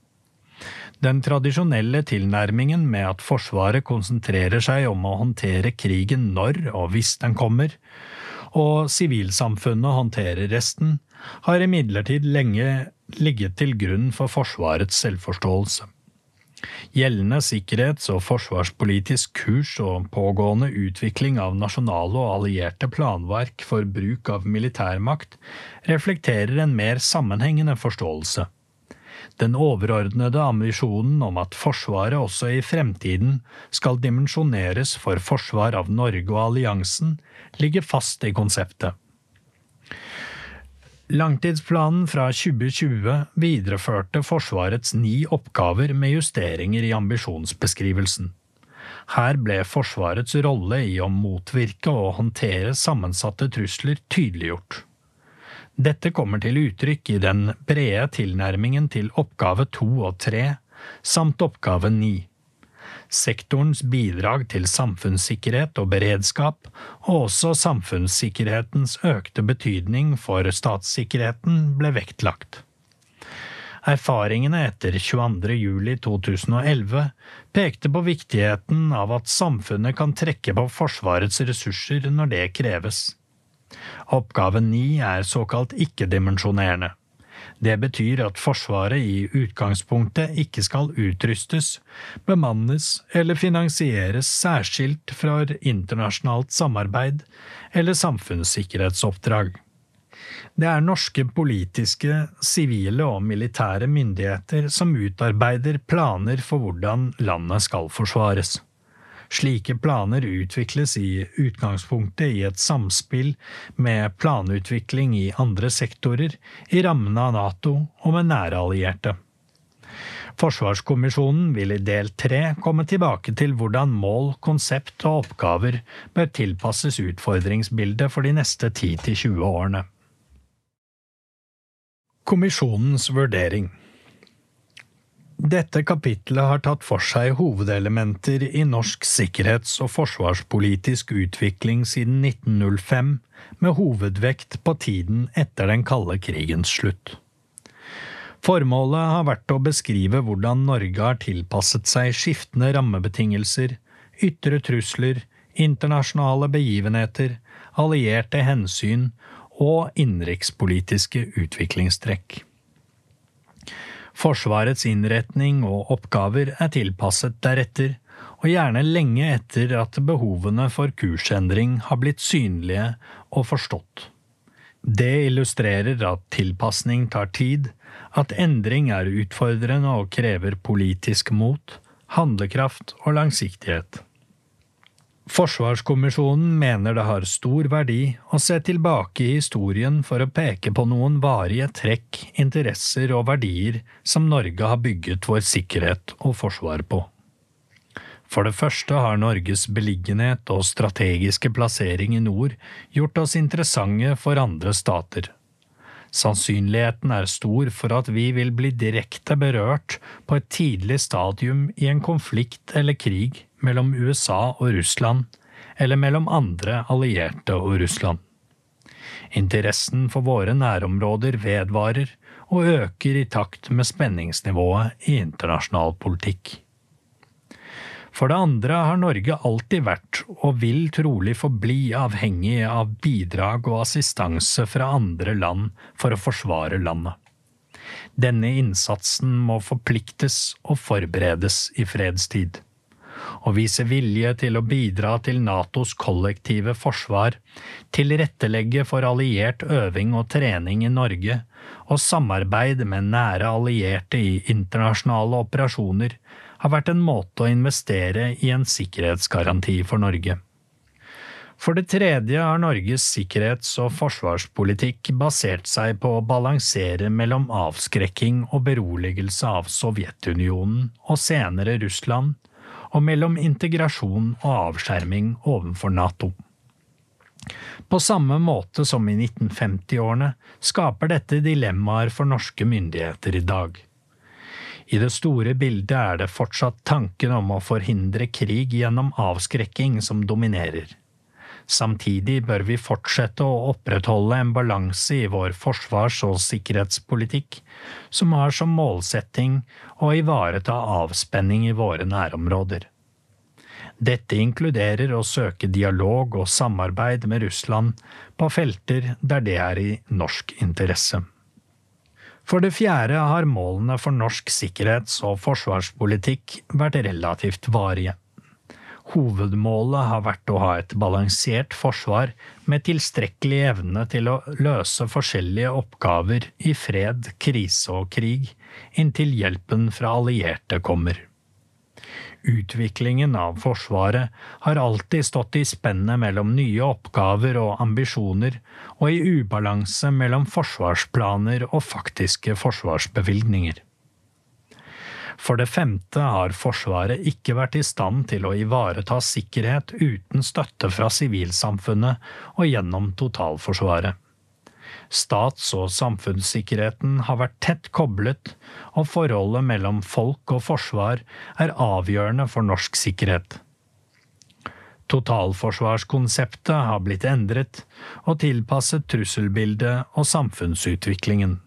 Den tradisjonelle tilnærmingen med at Forsvaret konsentrerer seg om å håndtere krigen når og hvis den kommer, og sivilsamfunnet håndterer resten, har imidlertid lenge ligget til grunn for Forsvarets selvforståelse. Gjeldende sikkerhets- og forsvarspolitisk kurs og pågående utvikling av nasjonale og allierte planverk for bruk av militærmakt reflekterer en mer sammenhengende forståelse. Den overordnede ambisjonen om at Forsvaret også i fremtiden skal dimensjoneres for forsvar av Norge og alliansen, ligger fast i konseptet. Langtidsplanen fra 2020 videreførte Forsvarets ni oppgaver med justeringer i ambisjonsbeskrivelsen. Her ble Forsvarets rolle i å motvirke og håndtere sammensatte trusler tydeliggjort. Dette kommer til uttrykk i den brede tilnærmingen til oppgave to og tre, samt oppgave ni sektorens bidrag til samfunnssikkerhet og beredskap, og også samfunnssikkerhetens økte betydning for statssikkerheten ble vektlagt. Erfaringene etter 22.07.2011 pekte på viktigheten av at samfunnet kan trekke på Forsvarets ressurser når det kreves. Oppgave ni er såkalt ikke-dimensjonerende. Det betyr at Forsvaret i utgangspunktet ikke skal utrustes, bemannes eller finansieres særskilt fra internasjonalt samarbeid eller samfunnssikkerhetsoppdrag. Det er norske politiske, sivile og militære myndigheter som utarbeider planer for hvordan landet skal forsvares. Slike planer utvikles i utgangspunktet i et samspill med planutvikling i andre sektorer, i rammene av Nato og med nære allierte. Forsvarskommisjonen vil i del tre komme tilbake til hvordan mål, konsept og oppgaver bør tilpasses utfordringsbildet for de neste 10–20 årene. Kommisjonens vurdering dette kapitlet har tatt for seg hovedelementer i norsk sikkerhets- og forsvarspolitisk utvikling siden 1905, med hovedvekt på tiden etter den kalde krigens slutt. Formålet har vært å beskrive hvordan Norge har tilpasset seg skiftende rammebetingelser, ytre trusler, internasjonale begivenheter, allierte hensyn og innenrikspolitiske utviklingstrekk. Forsvarets innretning og oppgaver er tilpasset deretter, og gjerne lenge etter at behovene for kursendring har blitt synlige og forstått. Det illustrerer at tilpasning tar tid, at endring er utfordrende og krever politisk mot, handlekraft og langsiktighet. Forsvarskommisjonen mener det har stor verdi å se tilbake i historien for å peke på noen varige trekk, interesser og verdier som Norge har bygget vår sikkerhet og forsvar på. For det første har Norges beliggenhet og strategiske plassering i nord gjort oss interessante for andre stater. Sannsynligheten er stor for at vi vil bli direkte berørt på et tidlig stadium i en konflikt eller krig mellom USA og Russland, eller mellom andre allierte og Russland. Interessen for våre nærområder vedvarer og øker i takt med spenningsnivået i internasjonal politikk. For det andre har Norge alltid vært, og vil trolig forbli, avhengig av bidrag og assistanse fra andre land for å forsvare landet. Denne innsatsen må forpliktes og forberedes i fredstid Å vise vilje til å bidra til Natos kollektive forsvar, tilrettelegge for alliert øving og trening i Norge, og samarbeid med nære allierte i internasjonale operasjoner, har vært en måte å investere i en sikkerhetsgaranti for Norge. For det tredje har Norges sikkerhets- og forsvarspolitikk basert seg på å balansere mellom avskrekking og beroligelse av Sovjetunionen og senere Russland, og mellom integrasjon og avskjerming overfor Nato. På samme måte som i 1950-årene skaper dette dilemmaer for norske myndigheter i dag. I det store bildet er det fortsatt tanken om å forhindre krig gjennom avskrekking som dominerer. Samtidig bør vi fortsette å opprettholde en balanse i vår forsvars- og sikkerhetspolitikk som har som målsetting å ivareta avspenning i våre nærområder. Dette inkluderer å søke dialog og samarbeid med Russland på felter der det er i norsk interesse. For det fjerde har målene for norsk sikkerhets- og forsvarspolitikk vært relativt varige. Hovedmålet har vært å ha et balansert forsvar med tilstrekkelig evne til å løse forskjellige oppgaver i fred, krise og krig, inntil hjelpen fra allierte kommer. Utviklingen av Forsvaret har alltid stått i spennet mellom nye oppgaver og ambisjoner, og i ubalanse mellom forsvarsplaner og faktiske forsvarsbevilgninger. For det femte har Forsvaret ikke vært i stand til å ivareta sikkerhet uten støtte fra sivilsamfunnet og gjennom totalforsvaret. Stats- og samfunnssikkerheten har vært tett koblet, og forholdet mellom folk og forsvar er avgjørende for norsk sikkerhet. Totalforsvarskonseptet har blitt endret og tilpasset trusselbildet og samfunnsutviklingen.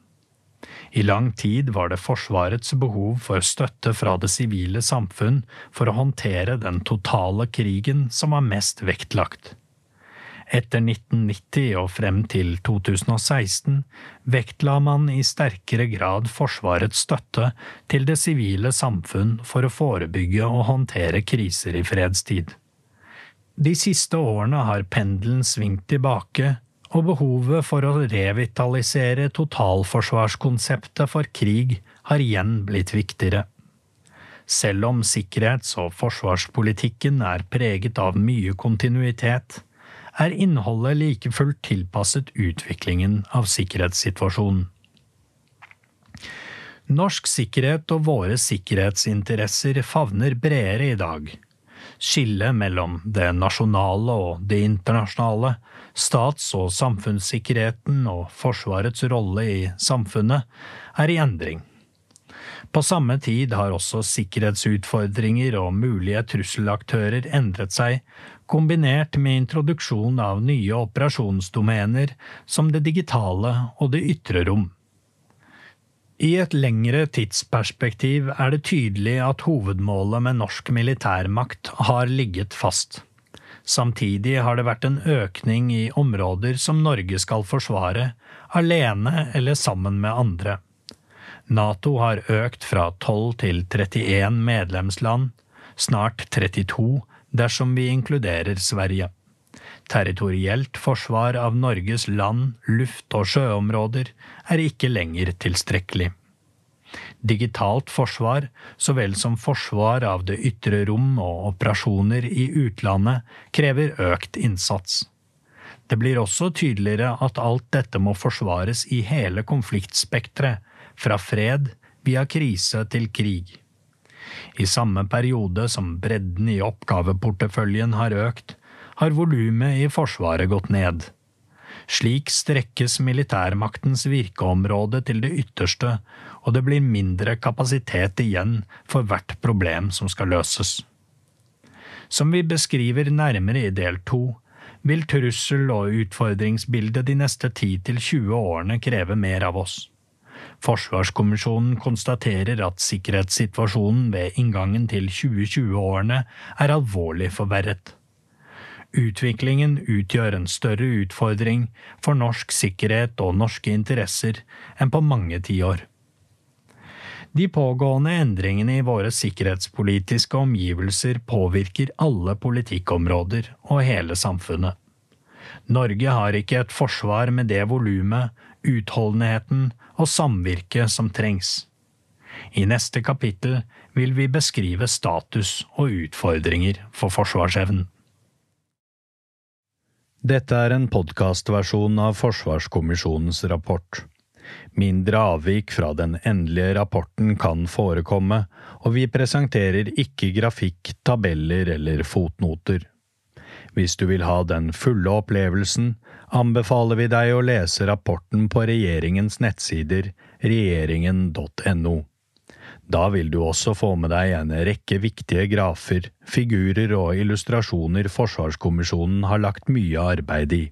I lang tid var det Forsvarets behov for støtte fra det sivile samfunn for å håndtere den totale krigen som var mest vektlagt. Etter 1990 og frem til 2016 vektla man i sterkere grad Forsvarets støtte til det sivile samfunn for å forebygge og håndtere kriser i fredstid. De siste årene har pendelen svingt tilbake, og behovet for å revitalisere totalforsvarskonseptet for krig har igjen blitt viktigere. Selv om sikkerhets- og forsvarspolitikken er preget av mye kontinuitet, er innholdet like fullt tilpasset utviklingen av sikkerhetssituasjonen. Norsk sikkerhet og våre sikkerhetsinteresser favner bredere i dag. Skillet mellom det nasjonale og det internasjonale stats- og samfunnssikkerheten og Forsvarets rolle i samfunnet er i endring. På samme tid har også sikkerhetsutfordringer og mulige trusselaktører endret seg, kombinert med introduksjon av nye operasjonsdomener som det digitale og det ytre rom. I et lengre tidsperspektiv er det tydelig at hovedmålet med norsk militærmakt har ligget fast. Samtidig har det vært en økning i områder som Norge skal forsvare, alene eller sammen med andre. Nato har økt fra 12 til 31 medlemsland, snart 32 dersom vi inkluderer Sverige. Territorielt forsvar av Norges land, luft- og sjøområder er ikke lenger tilstrekkelig. Digitalt forsvar, så vel som forsvar av det ytre rom og operasjoner i utlandet, krever økt innsats. Det blir også tydeligere at alt dette må forsvares i hele konfliktspekteret, fra fred via krise til krig. I samme periode som bredden i oppgaveporteføljen har økt, har volumet i Forsvaret gått ned. Slik strekkes militærmaktens virkeområde til det ytterste, og det blir mindre kapasitet igjen for hvert problem som skal løses. Som vi beskriver nærmere i del to, vil trussel- og utfordringsbildet de neste 10–20 årene kreve mer av oss. Forsvarskommisjonen konstaterer at sikkerhetssituasjonen ved inngangen til 2020-årene er alvorlig forverret. Utviklingen utgjør en større utfordring for norsk sikkerhet og norske interesser enn på mange tiår. De pågående endringene i våre sikkerhetspolitiske omgivelser påvirker alle politikkområder og hele samfunnet. Norge har ikke et forsvar med det volumet, utholdenheten og samvirket som trengs. I neste kapittel vil vi beskrive status og utfordringer for forsvarsevnen. Dette er en podkastversjon av Forsvarskommisjonens rapport. Mindre avvik fra den endelige rapporten kan forekomme, og vi presenterer ikke grafikk, tabeller eller fotnoter. Hvis du vil ha den fulle opplevelsen, anbefaler vi deg å lese rapporten på regjeringens nettsider regjeringen.no. Da vil du også få med deg en rekke viktige grafer, figurer og illustrasjoner Forsvarskommisjonen har lagt mye arbeid i.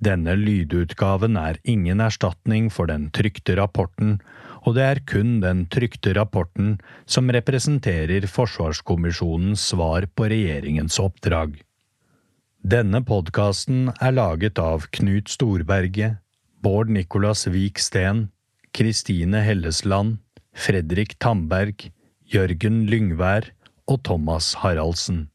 Denne lydutgaven er ingen erstatning for den trykte rapporten, og det er kun den trykte rapporten som representerer Forsvarskommisjonens svar på regjeringens oppdrag. Denne podkasten er laget av Knut Storberget, Bård Nicolas Vik Steen, Kristine Hellesland, Fredrik Tamberg, Jørgen Lyngvær og Thomas Haraldsen.